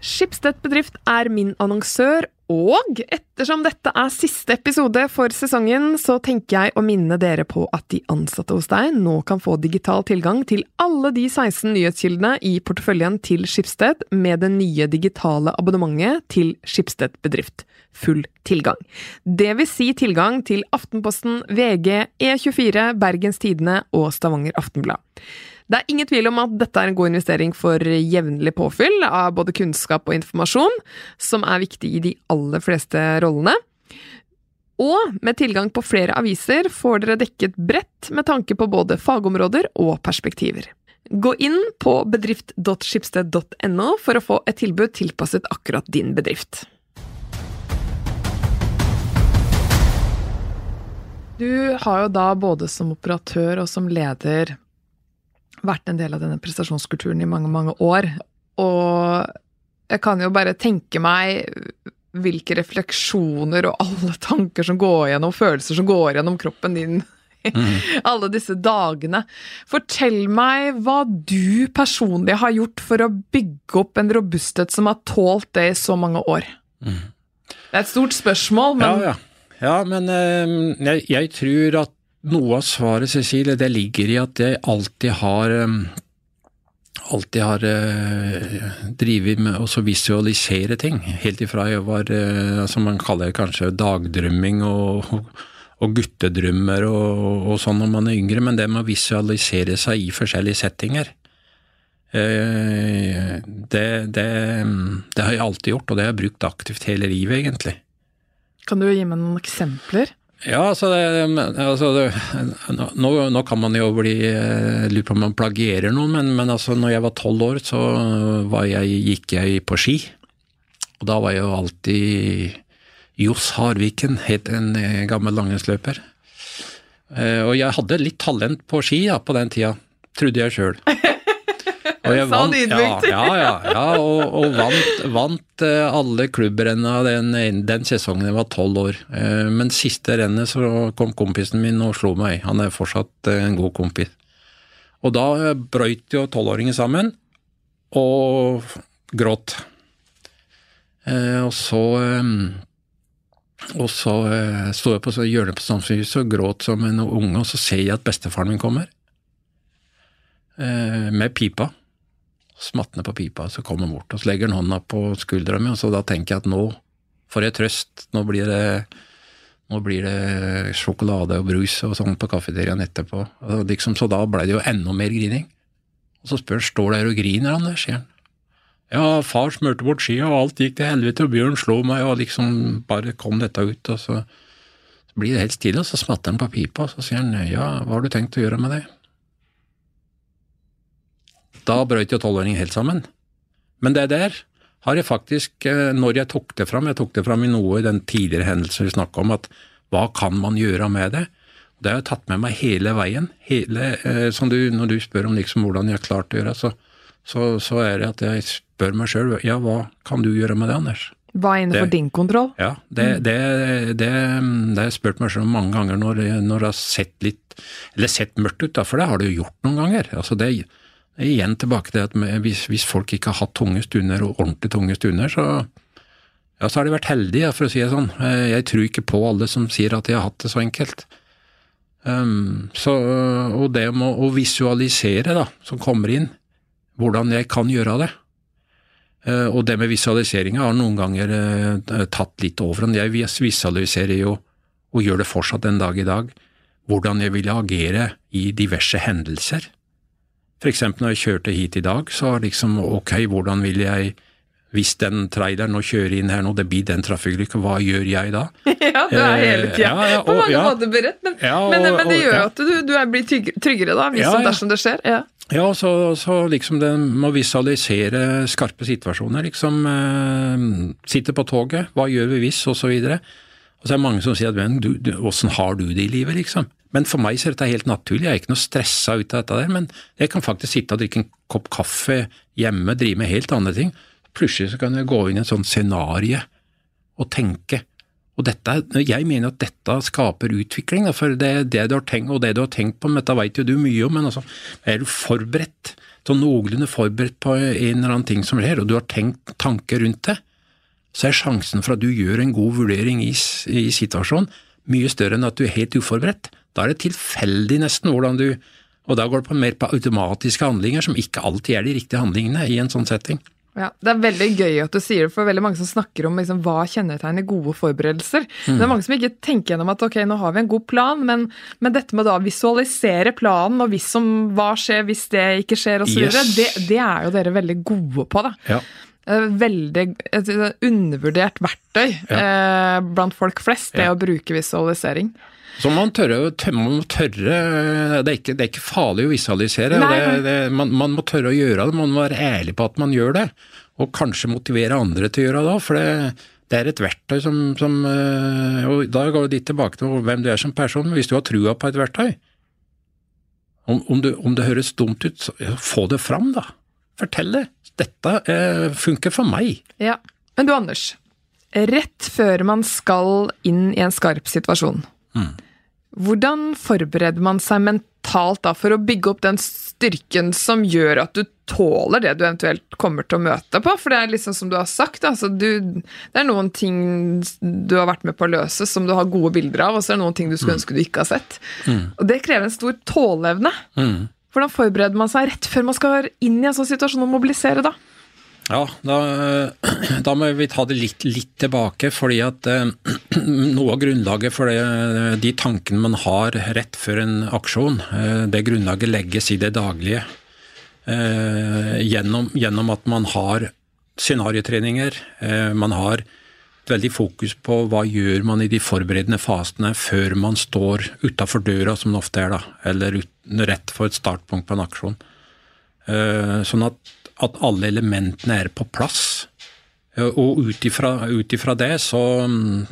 Schibsted bedrift er min annonsør, og ettersom dette er siste episode for sesongen, så tenker jeg å minne dere på at de ansatte hos deg nå kan få digital tilgang til alle de 16 nyhetskildene i porteføljen til Skipsted med det nye digitale abonnementet til Skipsted bedrift. Full tilgang. Det vil si tilgang til Aftenposten, VG, E24, Bergens Tidende og Stavanger Aftenblad. Det er ingen tvil om at dette er en god investering for jevnlig påfyll av både kunnskap og informasjon, som er viktig i de aller fleste rollene. Og med tilgang på flere aviser får dere dekket bredt med tanke på både fagområder og perspektiver. Gå inn på bedrift.skipsted.no for å få et tilbud tilpasset akkurat din bedrift. Du har jo da både som operatør og som leder vært en del av denne prestasjonskulturen i mange, mange år. Og jeg kan jo bare tenke meg hvilke refleksjoner og alle tanker som går gjennom, følelser som går gjennom kroppen din alle disse dagene. Fortell meg hva du personlig har gjort for å bygge opp en robusthet som har tålt det i så mange år. Det er et stort spørsmål, men Ja, ja. ja men eh, jeg, jeg tror at noe av svaret, Cecilie, det ligger i at jeg alltid har eh, alltid har eh, drevet med å visualisere ting. Helt ifra jeg var, eh, som man kaller kanskje dagdrømming og, og guttedrømmer og, og sånn når man er yngre, men det med å visualisere seg i forskjellige settinger. Det, det, det har jeg alltid gjort, og det har jeg brukt aktivt hele livet, egentlig. kan du gi meg noen eksempler? Ja, altså, altså nå, nå kan man jo bli eh, Lurer på om man plagierer noen, men, men altså, når jeg var tolv år, så var jeg, gikk jeg på ski. Og da var jeg jo alltid Johs Harviken, het en eh, gammel langrennsløper. Eh, Og jeg hadde litt talent på ski ja, på den tida, trodde jeg sjøl. Jeg vant, ja, ja, ja, ja, og, og vant, vant eh, alle klubbrenna den, den sesongen jeg var tolv år. Eh, Men siste rennet så kom kompisen min og slo meg. Han er fortsatt eh, en god kompis. Og da brøyt jo tolvåringen sammen, og gråt. Og så og så sto jeg på hjørnet på Samfunnshuset og gråt som en unge, og så ser jeg at bestefaren min kommer. Med pipa. Smatner på pipa, så kommer han bort. Og så legger han hånda på skuldra mi, og så da tenker jeg at nå får jeg trøst. Nå blir det, nå blir det sjokolade og brus og sånn på kafeteriaen etterpå. Liksom, så da ble det jo enda mer grining. Og så spør han står der og griner, han der, sier han. Ja, far smurte bort skia, og alt gikk til helvete, og Bjørn slo meg, og liksom bare kom dette ut, og så, så blir det helt stille, og så smatter han på pipa, og så sier han ja, hva har du tenkt å gjøre med det? Da brøt jo tolvåringen helt sammen. Men det der har jeg faktisk, eh, når jeg tok det fram, jeg tok det fram i noe i den tidligere hendelsen vi snakka om, at hva kan man gjøre med det? Det har jeg tatt med meg hele veien. Hele, eh, som du, når du spør om liksom hvordan jeg har klart å gjøre, så, så, så er det at jeg spør meg sjøl ja, hva kan du gjøre med det, Anders? Hva er innenfor Det- din kontroll? Ja, det, det, det, det har jeg spurt meg sjøl mange ganger når, når det har sett litt, eller sett mørkt ut, da, for det har det jo gjort noen ganger. Altså det, det igjen tilbake til at hvis, hvis folk ikke har hatt tunge stunder, og ordentlig tunge stunder, så, ja, så har de vært heldige, for å si det sånn. Eh, Jeg tror ikke på alle som sier at de har hatt det så enkelt. Um, så, og det med å visualisere, da, som kommer inn, hvordan jeg kan gjøre det. Uh, Og det med visualiseringa har noen ganger uh, tatt litt over. Jeg visualiserer jo, og gjør det fortsatt den dag i dag, hvordan jeg vil agere i diverse hendelser. Eksempel når jeg kjørte hit i dag, så liksom ok, hvordan vil jeg hvis den traileren nå kjører inn her nå, det blir den trafikkulykka, hva gjør jeg da? Ja, du er hele Eh, tida ja, ja, på mange ja. måter beredt, men, men, men det gjør jo at du, du blir tryggere da, hvis ja. dersom det skjer. Ja. Ja, så, så liksom det må visualisere skarpe situasjoner, liksom. Eh, sitte på toget, hva gjør vi hvis, og så videre. Og så er det mange som sier at men, du, du, åssen har du det i livet, liksom? Men for meg så er dette helt naturlig, jeg er ikke noe stressa ut av dette der, men jeg kan faktisk sitte og drikke en kopp kaffe hjemme, drive med helt andre ting. Plutselig så kan jeg gå inn i et sånt scenario og tenke. Og dette, jeg mener at dette skaper utvikling, for det, det du har tenkt, og det du har tenkt på, men dette vet jo du mye om, men altså, er du forberedt, sånn noenlunde forberedt på en eller annen ting som skjer, og du har tenkt tanker rundt det, så er sjansen for at du gjør en god vurdering i, i situasjonen mye større enn at du er helt uforberedt. Da er det tilfeldig nesten hvordan du Og da går det på mer på automatiske handlinger, som ikke alltid er de riktige handlingene i en sånn setting. Ja, Det er veldig gøy at du sier det, for veldig mange som snakker om liksom, hva kjennetegner gode forberedelser. Det er mange som ikke tenker gjennom at ok, nå har vi en god plan, men, men dette med å visualisere planen, og hvis som, hva skjer hvis det ikke skjer, osv., Yes. det, det er jo dere veldig gode på. da. Ja. Veldig et undervurdert verktøy eh, blant folk flest, det Ja. å bruke visualisering. Så man, tørre, tør- man må tørre det er, ikke, det er ikke farlig å visualisere. Nei, det, det, man, man må tørre å gjøre det, man må være ærlig på at man gjør det. Og kanskje motivere andre til å gjøre det òg, for det, det er et verktøy som, som øh, Og da går litt tilbake til hvem du er som person. men Hvis du har trua på et verktøy, om, om, du, om det høres dumt ut, så få det fram, da. Fortell det. Dette eh, funker for meg. Ja. Men du, Anders. Rett før man skal inn i en skarp situasjon, hvordan forbereder man seg mentalt da for å bygge opp den styrken som gjør at du tåler det du eventuelt kommer til å møte på? For det er liksom som du har sagt, altså du, det er noen ting du har vært med på å løse som du har gode bilder av, og så er det noen ting du skulle ønske du ikke har sett. Og det krever en stor tåleevne. Mm. Hvordan forbereder man seg rett før man skal inn i en sånn situasjon og mobilisere da? Ja, da, da må vi ta det litt, litt tilbake, fordi at eh, noe av grunnlaget for det, de tankene man har rett før en aksjon, eh, det grunnlaget legges i det daglige. Eh, gjennom, gjennom at man har scenariotreninger, man har et veldig fokus på hva gjør man i de forberedende fasene før man står utafor døra, som det ofte er, da, eller rett for et startpunkt på en aksjon. Sånn at, at alle elementene er på plass. Eh, Og ut ifra, det så,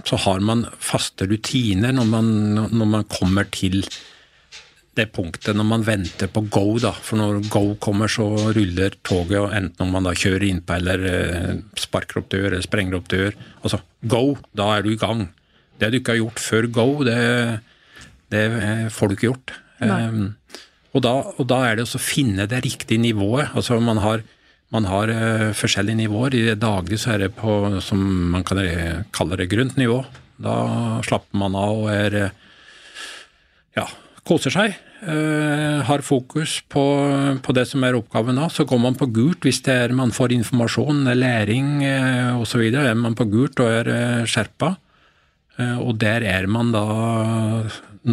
så har man faste rutiner når man, når man kommer til det punktet når man venter på go, da. For når go kommer, så ruller toget, og enten om man da kjører innpå eller eh, sparker opp dør eller sprenger opp dør. Altså go, da er du i gang. Det du ikke har gjort før go, det, det eh, får du ikke gjort. Um, og, da, og, da, er det å finne det riktige nivået. Altså man har, man har uh, forskjellige nivåer. I det daglige så er det på, som man kan kalle det, grønt nivå. Da slapper man av og er ja, koser seg. Har fokus på, på, det som er oppgaven da. Så går man på gult hvis er man får informasjon, læring uh, osv. Er man på gult og er uh, skjerpa. Og der er man da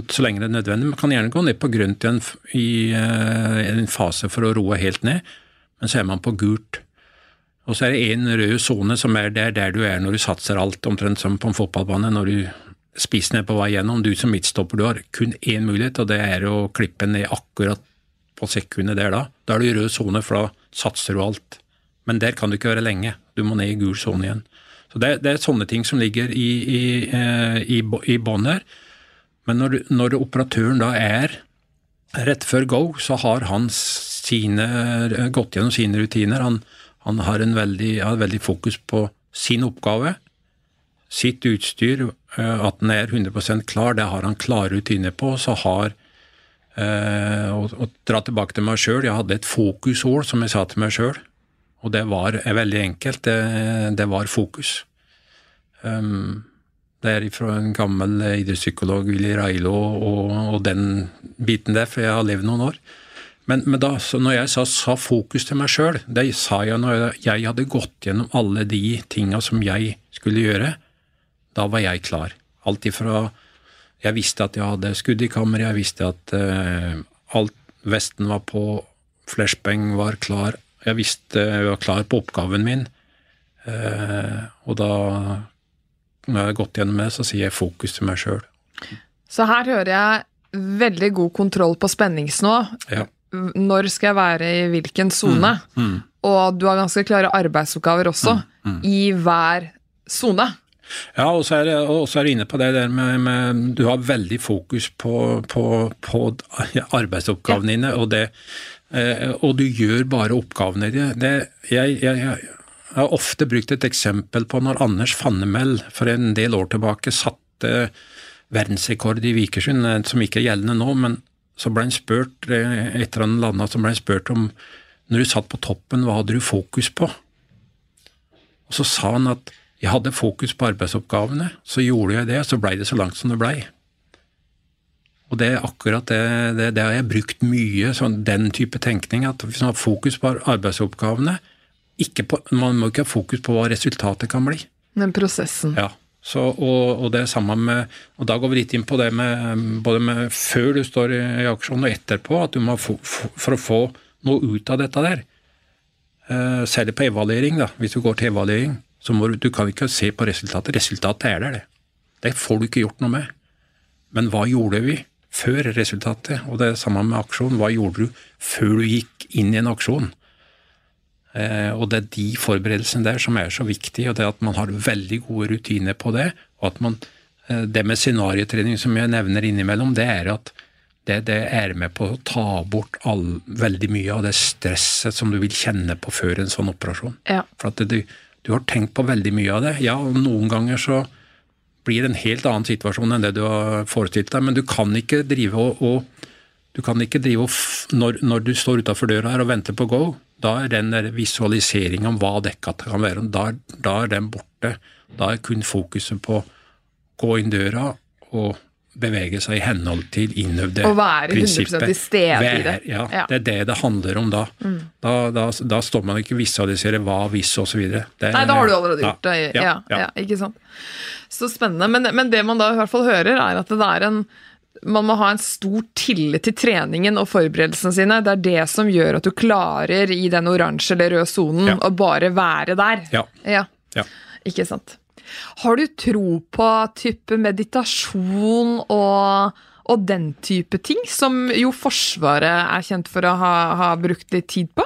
så lenge det er nødvendig. Man kan gjerne gå ned på grønt igjen i en fase for å roe helt ned, men så er man på gult. Og så er det én rød sone som er der, der du er når du satser alt, omtrent som på en fotballbane. når du spissen er på vei gjennom. Du som midtstopper, du har kun én mulighet, og det er å klippe ned akkurat på sekundet der da. Da er du i rød sone, for da satser du alt. Men der kan du ikke være lenge. Du må ned i gul sone igjen. Så det, det, er sånne ting som ligger i, i, eh, i, i bånn her. Men når, når, operatøren da er rett før go, så har han sine, gått gjennom sine rutiner. Han, han har en veldig, har veldig fokus på sin oppgave sitt utstyr, eh, at den er 100% klar, det har han klare rutiner på. Så har eh, å, å dra tilbake til meg sjøl, jeg hadde et fokusord som jeg sa til meg sjøl, og det var veldig enkelt. Det, det var fokus. Um, det er fra en gammel idrettspsykolog, Willy Railo, og, og, den biten der, for jeg har levd noen år. Men, men da, når jeg sa, sa, fokus til meg sjøl, det sa jeg når jeg hadde gått gjennom alle de tinga som jeg skulle gjøre. Da var jeg klar. Alt ifra Jeg visste at jeg hadde skudd i kammeret, jeg visste at uh, alt vesten var på, flashbang var klar. Jeg visste jeg var klar på oppgaven min. Uh, og da, når jeg har gått gjennom det, så sier jeg fokus til meg sjøl. Så her hører jeg veldig god kontroll på spenningsnivå. Ja. Når skal jeg være i hvilken sone? Mm, mm. Og du har ganske klare arbeidsoppgaver også mm, mm. i hver sone. Ja, og så er, er du inne på det der med, med, Du har veldig fokus på, på, på arbeidsoppgavene ja. dine, og, det, eh, og, du gjør bare oppgavene dine. Jeg, jeg, jeg, har ofte brukt et eksempel på når Anders Fannemel for en del år tilbake satte verdensrekord i Vikersund, eh, som ikke er gjeldende nå, men så ble han spurt, eh, etter han landa, så ble han spurt om når du satt på toppen, hva hadde du fokus på? Og så sa han at jeg hadde fokus på arbeidsoppgavene, så gjorde jeg det, så blei det så langt som det blei. Og det er akkurat det, det, det har jeg brukt mye, sånn, den type tenkning. At hvis man har fokus på arbeidsoppgavene på, Man må ikke ha fokus på hva resultatet kan bli. Men prosessen. Ja. Så, og, og, det er samme med, og Da går vi litt inn på det med både med før du står i, i aksjon og etterpå, at du må få, for å få noe ut av dette der. Uh, særlig på evaluering, da, hvis du går til evaluering så må du, du kan ikke se på resultatet. Resultatet er der, det. Det får du ikke gjort noe med. Men hva gjorde vi før resultatet? Og det er samme med aksjon. Hva gjorde du før du gikk inn i en aksjon? Eh, og det er de forberedelsene der som er så viktige, og det at man har veldig gode rutiner på det. Og at man, eh, det med scenariotrening som jeg nevner innimellom, det er at det, det, er med på å ta bort all, veldig mye av det stresset som du vil kjenne på før en sånn operasjon. Ja. For at det, du har tenkt på veldig mye av det. Ja, og noen ganger så blir det en helt annen situasjon enn det du har forestilt deg, men du kan ikke drive og, og du kan ikke drive og når, når, du står utafor døra her og venter på go, da er den visualiseringa om hva dekka kan være, da, da er den borte. Da er kun fokuset på å gå inn døra og bevege seg i henhold til innøvde prinsipper. Å være 100 til stede i det. Ja, ja, det er det det handler om da. Mm. Da, da, da, står man ikke og visualiserer hva, hvis osv. Nei, da har du allerede gjort det. Ja, ja, ikke sant. Så spennende. Men, men, det man da i hvert fall hører, er at det er en man må ha en stor tillit til treningen og forberedelsene sine. Det er det som gjør at du klarer i den oransje eller røde sonen å bare være der. Ja. ja. Ikke sant. Har du tro på type meditasjon og, og den type ting, som jo Forsvaret er kjent for å ha, ha brukt litt tid på?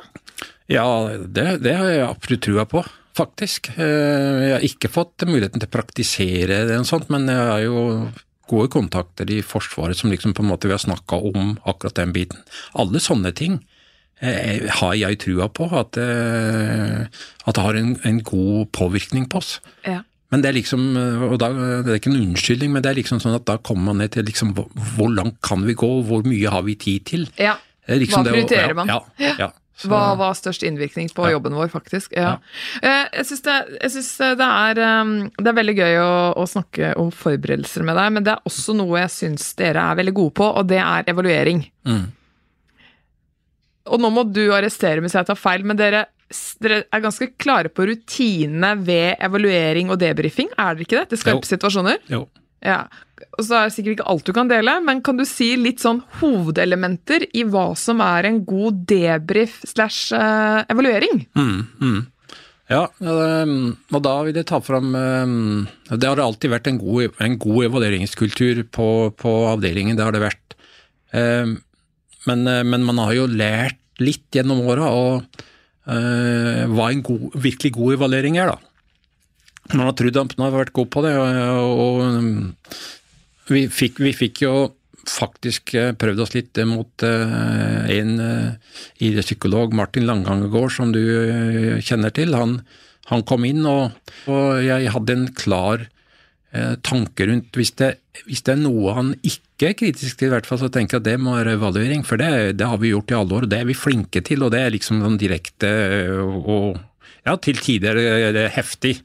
Ja, det, det har jeg absolutt trua på, faktisk. Eh, jeg har ikke fått muligheten til å praktisere det, og sånt, men jeg har jo gode kontakter i Forsvaret som liksom på en måte vi har snakka om akkurat den biten. Alle sånne ting eh, har jeg trua på at, eh, at det har en, en god påvirkning på oss. Ja. Men det er liksom, og da, det er ikke en unnskyldning, men det er liksom sånn at da kommer man ned til liksom, hvor- langt kan vi gå, hvor mye har vi tid til? ja. Liksom Hva det å- prioriterer man? Ja, ja, ja. Så- Hva var størst innvirkning på Ja. jobben vår, faktisk? Ja. Ja. Jeg syns det, jeg synes det, er, um, det er veldig gøy å, å snakke om forberedelser med deg, men det er også noe jeg syns dere er veldig gode på, og det er evaluering. Mm. Og nå må du arrestere hvis jeg tar feil, men dere, dere er ganske klare på rutinene ved evaluering og debrifing, er dere ikke det? Til skarpe Jo. situasjoner? Jo. Ja. Og så er det sikkert ikke alt du kan dele, men kan du si litt sånn hovedelementer i hva som er en god debrief slash eh, evaluering? Mm, mm. Ja, um, og da vil jeg ta fram um, Det har alltid vært en god, en god evalueringskultur på, på avdelingen, det har det vært. Um, men, uh, men man har jo lært litt gjennom åra uh, hva en god, virkelig god evaluering er, da. Man har trodd man har vært god på det, og, og um, vi, fikk, vi fikk jo faktisk eh, prøvd oss litt mot eh, en idrettspsykolog, Martin Langangegård, som du eh, kjenner til. Han, han kom inn, og, og jeg hadde en klar eh, tanke rundt hvis det, hvis det er noe han ikke er kritisk til, i hvert fall, så tenker jeg at det må være evaluering. For det, det har vi gjort i alle år, og det er vi flinke til. Og det er liksom sånn direkte eh, og ja, til tider eh, heftig.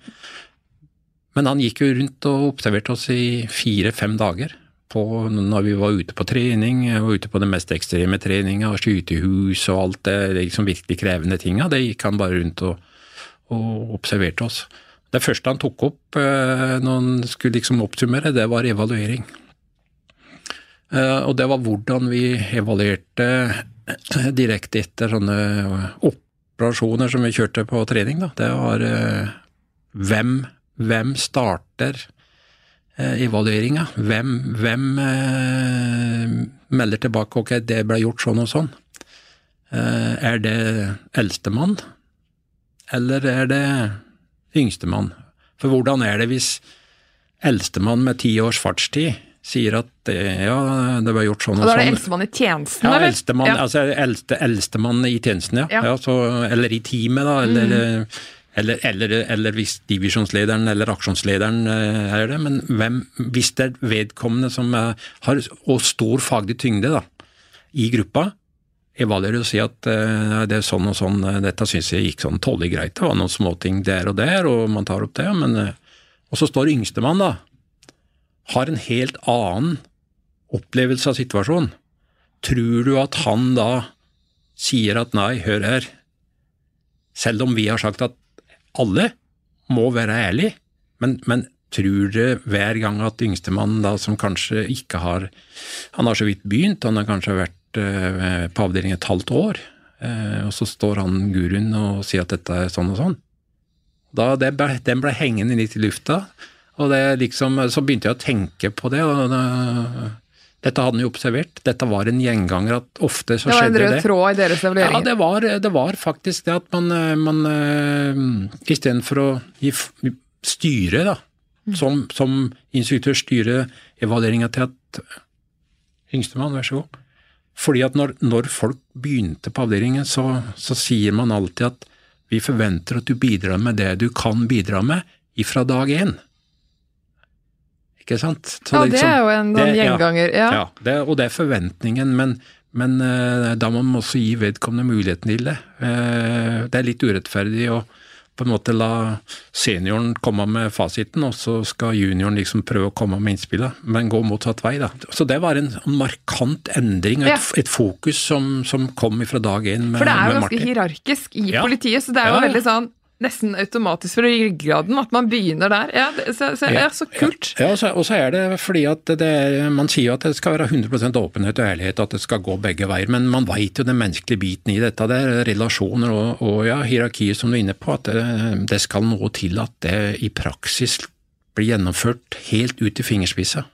Men han gikk jo rundt og observerte oss i fire-fem dager. På, når vi var ute på trening, og ute på den mest ekstreme treninga, skytehus og alt det liksom virkelig krevende tinga, det gikk han bare rundt og, og observerte oss. Det første han tok opp eh, når han skulle liksom oppsummere, det var evaluering. Eh, og det var hvordan vi evaluerte direkte etter sånne operasjoner som vi kjørte på trening. Da. Det var eh, hvem, hvem starter eh, evalueringa? Hvem, hvem eh, melder tilbake ok, det ble gjort sånn og sånn? Eh, er det eldstemann, eller er det yngstemann? For hvordan er det hvis eldstemann med ti års fartstid sier at det, ja, det ble gjort sånn Og og da er det sånn? eldstemann i tjenesten, Ja, eller? eldstemann, Ja. altså eldste, eldstemann i tjenesten, ja. Ja. Mm. ja så, eller i teamet, da. Eller, eh, eller, eller, eller hvis divisjonslederen eller aksjonslederen eh, er det. Men hvem, hvis det er vedkommende som er, har og stor faglig tyngde da, i gruppa, evaluerer og sier at eh, det er sånn og sånn, eh, dette syns jeg gikk sånn tålelig greit, det var noen småting der og der, og man tar opp det, men eh, Og så står yngstemann, da. Har en helt annen opplevelse av situasjonen. Tror du at han da sier at nei, hør her, selv om vi har sagt at alle må være ærlige, men, men tror det hver gang at yngstemann da som kanskje ikke har Han har så vidt begynt, han har kanskje vært eh, på avdeling et halvt år, eh, og så står han guruen og sier at dette er sånn og sånn. Da, det den ble hengende litt i lufta, og det liksom, så begynte jeg å tenke på det. og da, Dette hadde han jo observert, dette var en gjenganger at ofte så skjedde Det Det var en rød tråd i deres Ja, evalueringer. det var, det var faktisk det at man, eh, man eh, istedenfor å gi styre, da, som, som instruktør styre evalueringa til at Yngstemann, vær så god. Fordi at når, når folk begynte på avdelingen, så, så sier man alltid at vi forventer at du bidrar med det du kan bidra med ifra dag én. Ikke sant? Så Ja, det er det liksom- er jo en det- gjenganger. Ja. ja, det, og det er forventningen, men, men eh, da må man også gi vedkommende muligheten til det. Eh, det er litt urettferdig å på en måte la senioren komme med fasiten, og så skal junioren liksom prøve å komme med innspillet, men gå motsatt vei. da. Så det var en markant endring, et, Ja. et fokus som, som kom fra dag én med, Martin. For det er jo ganske hierarkisk i Ja. politiet, så det er jo veldig sånn nesten automatisk for ryggraden at man begynner der. Ja, det, så, så, ja, så kult. Ja, og så, og så er det fordi at det er, man sier jo at det skal være 100% åpenhet og ærlighet, at det skal gå begge veier, men man veit jo den menneskelige biten i dette. Det er relasjoner og, og ja, hierarkier som du er inne på, at det, det skal noe til at det i praksis blir gjennomført helt ut i fingerspissa.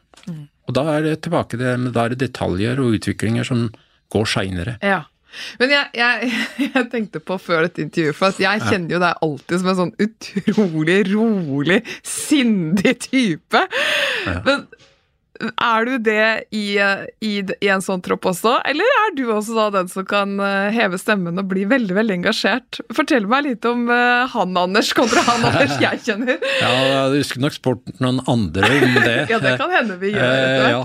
Og da er det tilbake da er det detaljer og utviklinger som går seinere. Ja. Men jeg, jeg, jeg tenkte på før dette intervjuet, for jeg kjenner jo deg alltid som en sånn utrolig rolig, sindig type. Men Er du det i, i, i en sånn tropp også, eller er du også da den som kan eh, heve stemmen og bli veldig veldig engasjert? Fortell meg litt om uh, han Anders kontra han Anders jeg kjenner. Ja, Du skulle nok spurt noen andre om det. ja, det kan hende vi gjør Uh, ja.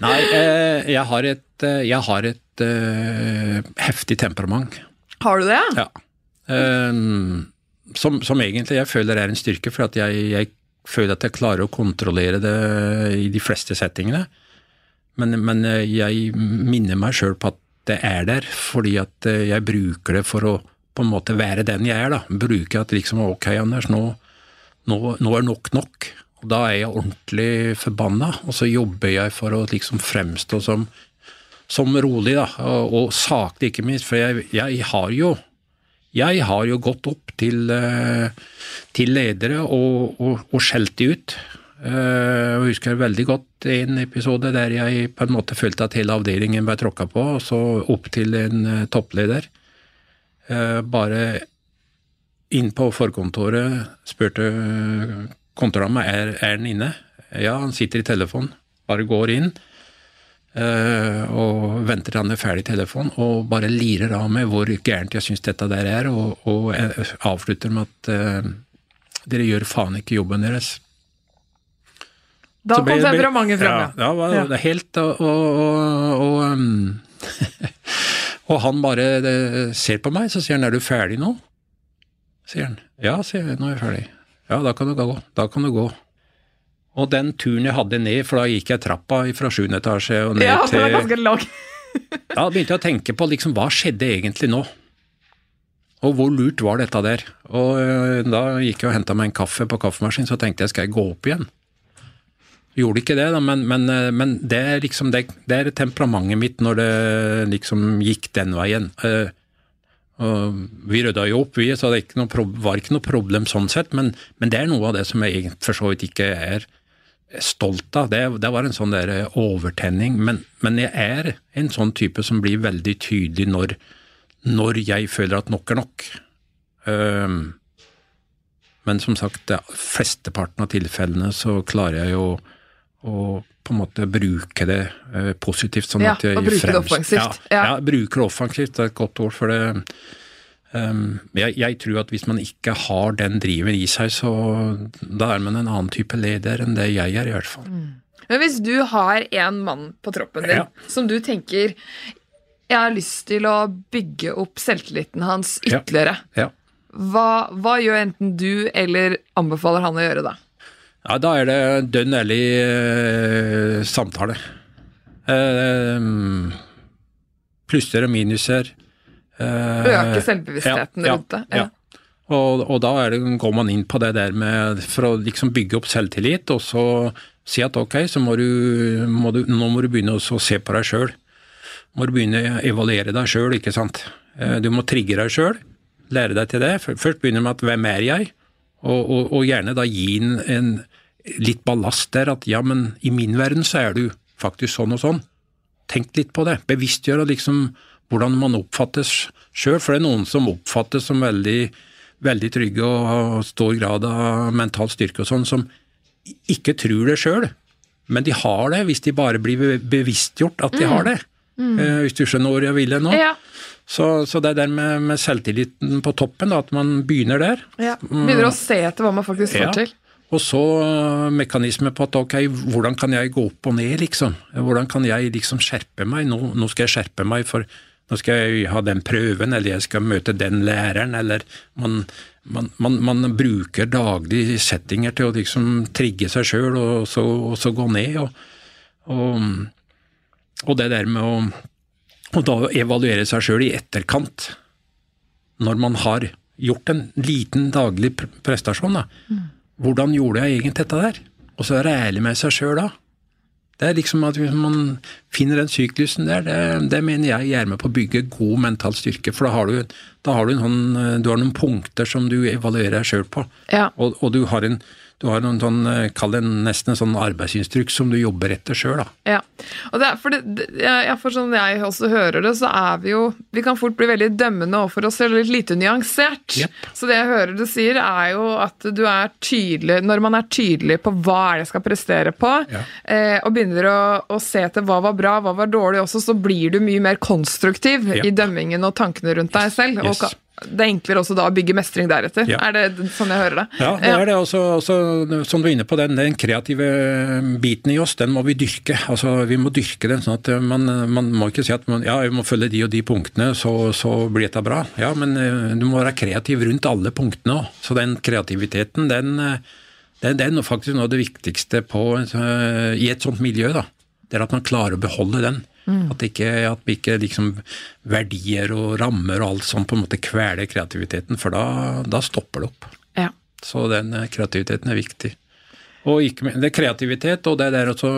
Nei, uh, jeg har et, jeg har et heftig temperament. Har du det? Ja. Som, som, egentlig jeg føler er en styrke, for at jeg, jeg føler at jeg klarer å kontrollere det i de fleste settingene. Men, men jeg minner meg sjøl på at det er der, fordi at jeg bruker det for å på en måte være den jeg er. da. Bruker at liksom ok, Anders, nå, nå, nå er nok nok. Og Da er jeg ordentlig forbanna, og så jobber jeg for å liksom fremstå som, som rolig, da. Og, og saklig, ikke minst. For jeg, jeg har jo jeg har jo gått opp til, til ledere og, og, og skjelt de ut. Jeg husker veldig godt en episode der jeg på en måte følte at hele avdelingen ble tråkka på, og så opp til en toppleder. Bare inn på forkontoret spurte kontoramma er, er den inne. Ja, han sitter i telefonen. Bare går inn. Uh, og venter til han er ferdig i telefonen, og bare lirer av med hvor gærent jeg syns dette der er, og, og avslutter med at uh, dere gjør faen ikke jobben deres. Da kom temperamentet fram, ja. Ja, var, ja. helt og, og, og, um, og han bare det, ser på meg, så sier han 'er du ferdig nå?' sier han. 'Ja', sier jeg, 'nå er jeg ferdig'. Ja, da kan du gå. Da kan du gå. Og den turen jeg hadde ned, for da gikk jeg trappa fra sjuende etasje og ned ja, til Ja, det var ganske lang. Da begynte jeg å tenke på liksom, hva skjedde egentlig nå? Og hvor lurt var dette der? Og øh, da gikk jeg og henta meg en kaffe på kaffemaskinen, så tenkte jeg skal jeg gå opp igjen? Gjorde ikke det, da, men, men, men det, er liksom, det, det, er temperamentet mitt når det liksom gikk den veien. Uh, vi rydda jo opp, vi, så det ikke noe, var ikke noe problem sånn sett, men, men, det er noe av det som jeg for så vidt ikke er stolt av. Det, det var en sånn der overtenning. Men, men, jeg er en sånn type som blir veldig tydelig når, når jeg føler at nok er nok. Um, men som sagt, flesteparten av tilfellene så klarer jeg jo å på en måte bruke det uh, positivt. sånn ja, at jeg og bruke det offensivt. Ja, ja. ja, bruke det offensivt det er et godt ord for det. Um, jeg, jeg, tror at hvis man ikke har den driven i seg, så da er man en annen type leder enn det jeg er, i hvert fall. Mm. Men hvis du har en mann på troppen din som du tenker jeg har lyst til å bygge opp selvtilliten hans ytterligere, hva, hva gjør enten du eller anbefaler han å gjøre da? Ja, Da er det dønn ærlig eh, samtale. Eh, plusser og minuser. Eh, Øke selvbevisstheten ja, rundt det? Ja. Og, og, da det, går man inn på det der med For å liksom bygge opp selvtillit, og så si at ok, så må du, må du nå må du begynne å se på deg sjøl. Må du begynne å evaluere deg sjøl, ikke sant. Eh, du må trigge deg sjøl, lære deg til det. Først begynner med at hvem er jeg? Og, og, og gjerne da gi en, en litt ballast der, at ja, men i min verden så er du faktisk sånn og sånn. Tenk litt på det. Bevisstgjør og liksom hvordan man oppfattes sjøl, for det er noen som oppfattes som veldig, veldig trygge og har stor grad av mental styrke og sånn, som ikke tror det sjøl. Men de har det, hvis de bare blir bevisstgjort at de mm. har det. Mm. Eh, hvis du skjønner hvor jeg vil nå. Ja. Så, så, det der med, med, selvtilliten på toppen, da, at man begynner der. Ja, Begynner å se etter hva man faktisk får ja. til. Og så mekanismer mekanisme på at ok, hvordan kan jeg gå opp og ned, liksom? Hvordan kan jeg liksom skjerpe meg? Nå, nå skal jeg skjerpe meg, for nå skal jeg ha den prøven, eller jeg skal møte den læreren, eller man, man, man, man bruker daglige settinger til å liksom trigge seg sjøl, og, og, så gå ned. Og, og, og det der med å og da evaluere seg sjøl i etterkant, når man har gjort en liten daglig prestasjon. da. Mm. Hvordan gjorde jeg egentlig dette der? Og så være ærlig med seg sjøl da. Det er liksom at man finner den syklusen der, det, det, mener jeg er med på å bygge god mental styrke. For da har du, da har du, sånn, du har noen punkter som du evaluerer deg sjøl på. Ja. Og, og, du har en du har noen sånn, eh, kall det nesten en sånn arbeidsinstruks som du jobber etter sjøl, da. Ja. Og det er, for det, ja, for sånn jeg også hører det, så er vi jo Vi kan fort bli veldig dømmende overfor oss selv, litt lite nyansert. Yep. Så det jeg hører du sier, er jo at du er tydelig Når man er tydelig på hva er det jeg skal prestere på, Ja. eh, og begynner å, å se etter hva var bra, hva var dårlig også, så blir du mye mer konstruktiv ja. i dømmingen og tankene rundt deg selv. Yes. Og det er enklere også da å bygge mestring deretter. Ja. Er det sånn jeg hører det? Ja, det er det også, også, som du er inne på, den, den kreative biten i oss, den må vi dyrke. Altså, vi må dyrke den, sånn at man, man må ikke si at man, ja, vi må følge de og de punktene, så, så blir dette bra. Ja, men eh, du må være kreativ rundt alle punktene òg. Så den kreativiteten, den, eh, den, den er faktisk noe av det viktigste på, eh, i et sånt miljø. da. Det er at man klarer å beholde den. At, ikke, at ikke liksom verdier og rammer og alt sånt på en måte kveler kreativiteten, for da, da stopper det opp. Ja. Så den eh, kreativiteten er viktig. Og ikke, det er kreativitet, og det der også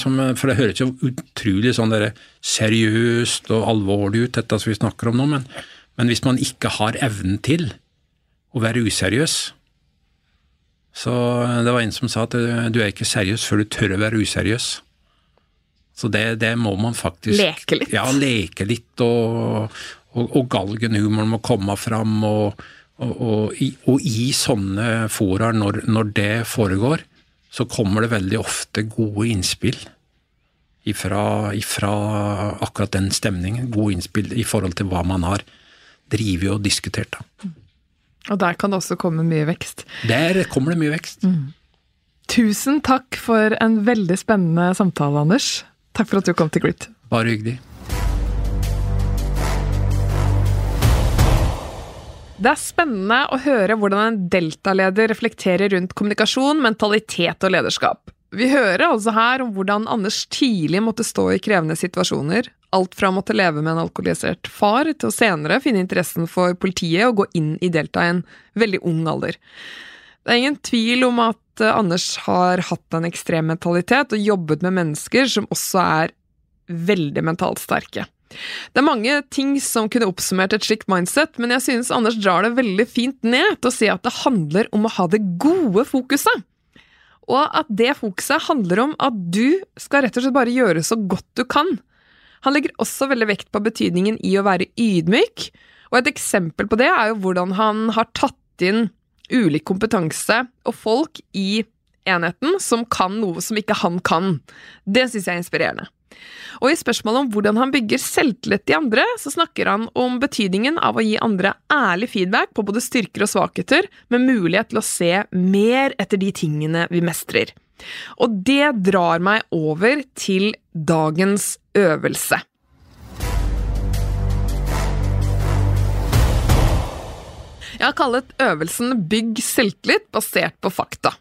som For det høres jo utrolig sånn der seriøst og alvorlig ut, dette som vi snakker om nå, men, men hvis man ikke har evnen til å være useriøs Så det var en som sa at du er ikke seriøs før du tør å være useriøs. Så det, det må man faktisk Leke litt. Ja, leke litt, og, og, og galgenhumoren må komme fram. Og, og, i, i sånne fora, når, når det foregår, så kommer det veldig ofte gode innspill ifra, ifra akkurat den stemningen. Gode innspill i forhold til hva man har drevet og diskutert. Da. Og der kan det også komme mye vekst. Der kommer det mye vekst. Tusen takk for en veldig spennende samtale, Anders. Takk for at du kom til Grit. Bare hyggelig. Det er spennende å høre hvordan en deltaleder reflekterer rundt kommunikasjon, mentalitet og lederskap. Vi hører altså her om hvordan Anders tidlig måtte stå i krevende situasjoner. Alt fra å måtte leve med en alkoholisert far, til å senere finne interessen for politiet og gå inn i Delta i en veldig ung alder. Det er ingen tvil om at eh, Anders har hatt en ekstrem mentalitet og jobbet med mennesker som også er veldig mentalt sterke. Det er mange ting som kunne oppsummert et slikt mindset, men jeg synes Anders drar det veldig fint ned til å si at det handler om å ha det gode fokuset. Og at det fokuset handler om at du skal rett og slett bare gjøre så godt du kan. Han legger også veldig vekt på betydningen i å være ydmyk, og et eksempel på det er jo hvordan han har tatt inn ulik kompetanse og folk i enheten som kan noe som ikke han kan. Det synes jeg er inspirerende. Og i spørsmålet om hvordan han bygger selvtillit i andre, så snakker han om betydningen av å gi andre ærlig feedback på både styrker og svakheter, med mulighet til å se mer etter de tingene vi mestrer. Og det drar meg over til dagens øvelse. Jeg har kallet øvelsen Bygg selvtillit basert på fakta.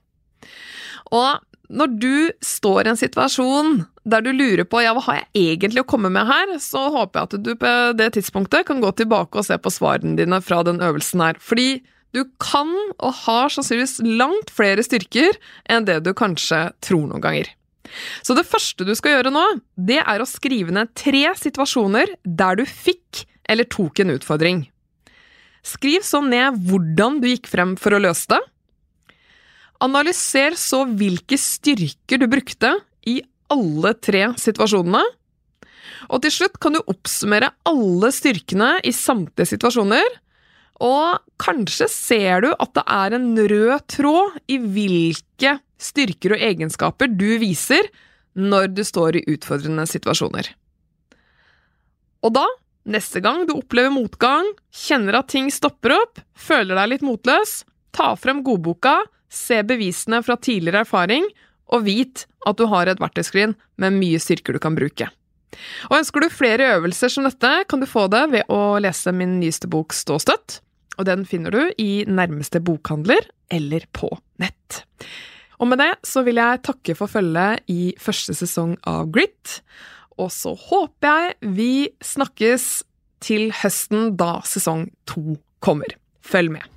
Og når du står i en situasjon der du lurer på ja, hva har jeg egentlig å komme med her, så håper jeg at du på det tidspunktet kan gå tilbake og se på svarene dine fra den øvelsen her. Fordi du kan og har sannsynligvis langt flere styrker enn det du kanskje tror noen ganger. Så det første du skal gjøre nå, det er å skrive ned tre situasjoner der du fikk eller tok en utfordring. Skriv så ned hvordan du gikk frem for å løse det. Analyser så hvilke styrker du brukte i alle tre situasjonene. Og til slutt kan du oppsummere alle styrkene i samtlige situasjoner. Og kanskje ser du at det er en rød tråd i hvilke styrker og egenskaper du viser når du står i utfordrende situasjoner. Og da, neste gang du opplever motgang, kjenner at ting stopper opp, føler deg litt motløs, ta frem godboka, se bevisene fra tidligere erfaring, og vit at du har et verktøyskrin med mye styrker du kan bruke. Og Ønsker du flere øvelser som dette, kan du få det ved å lese min nyeste bok Stå støtt. Og den finner du i nærmeste bokhandler eller på nett. Og med det så vil jeg takke for følget i første sesong av Grit. Og så håper jeg vi snakkes til høsten da sesong to kommer. Følg med.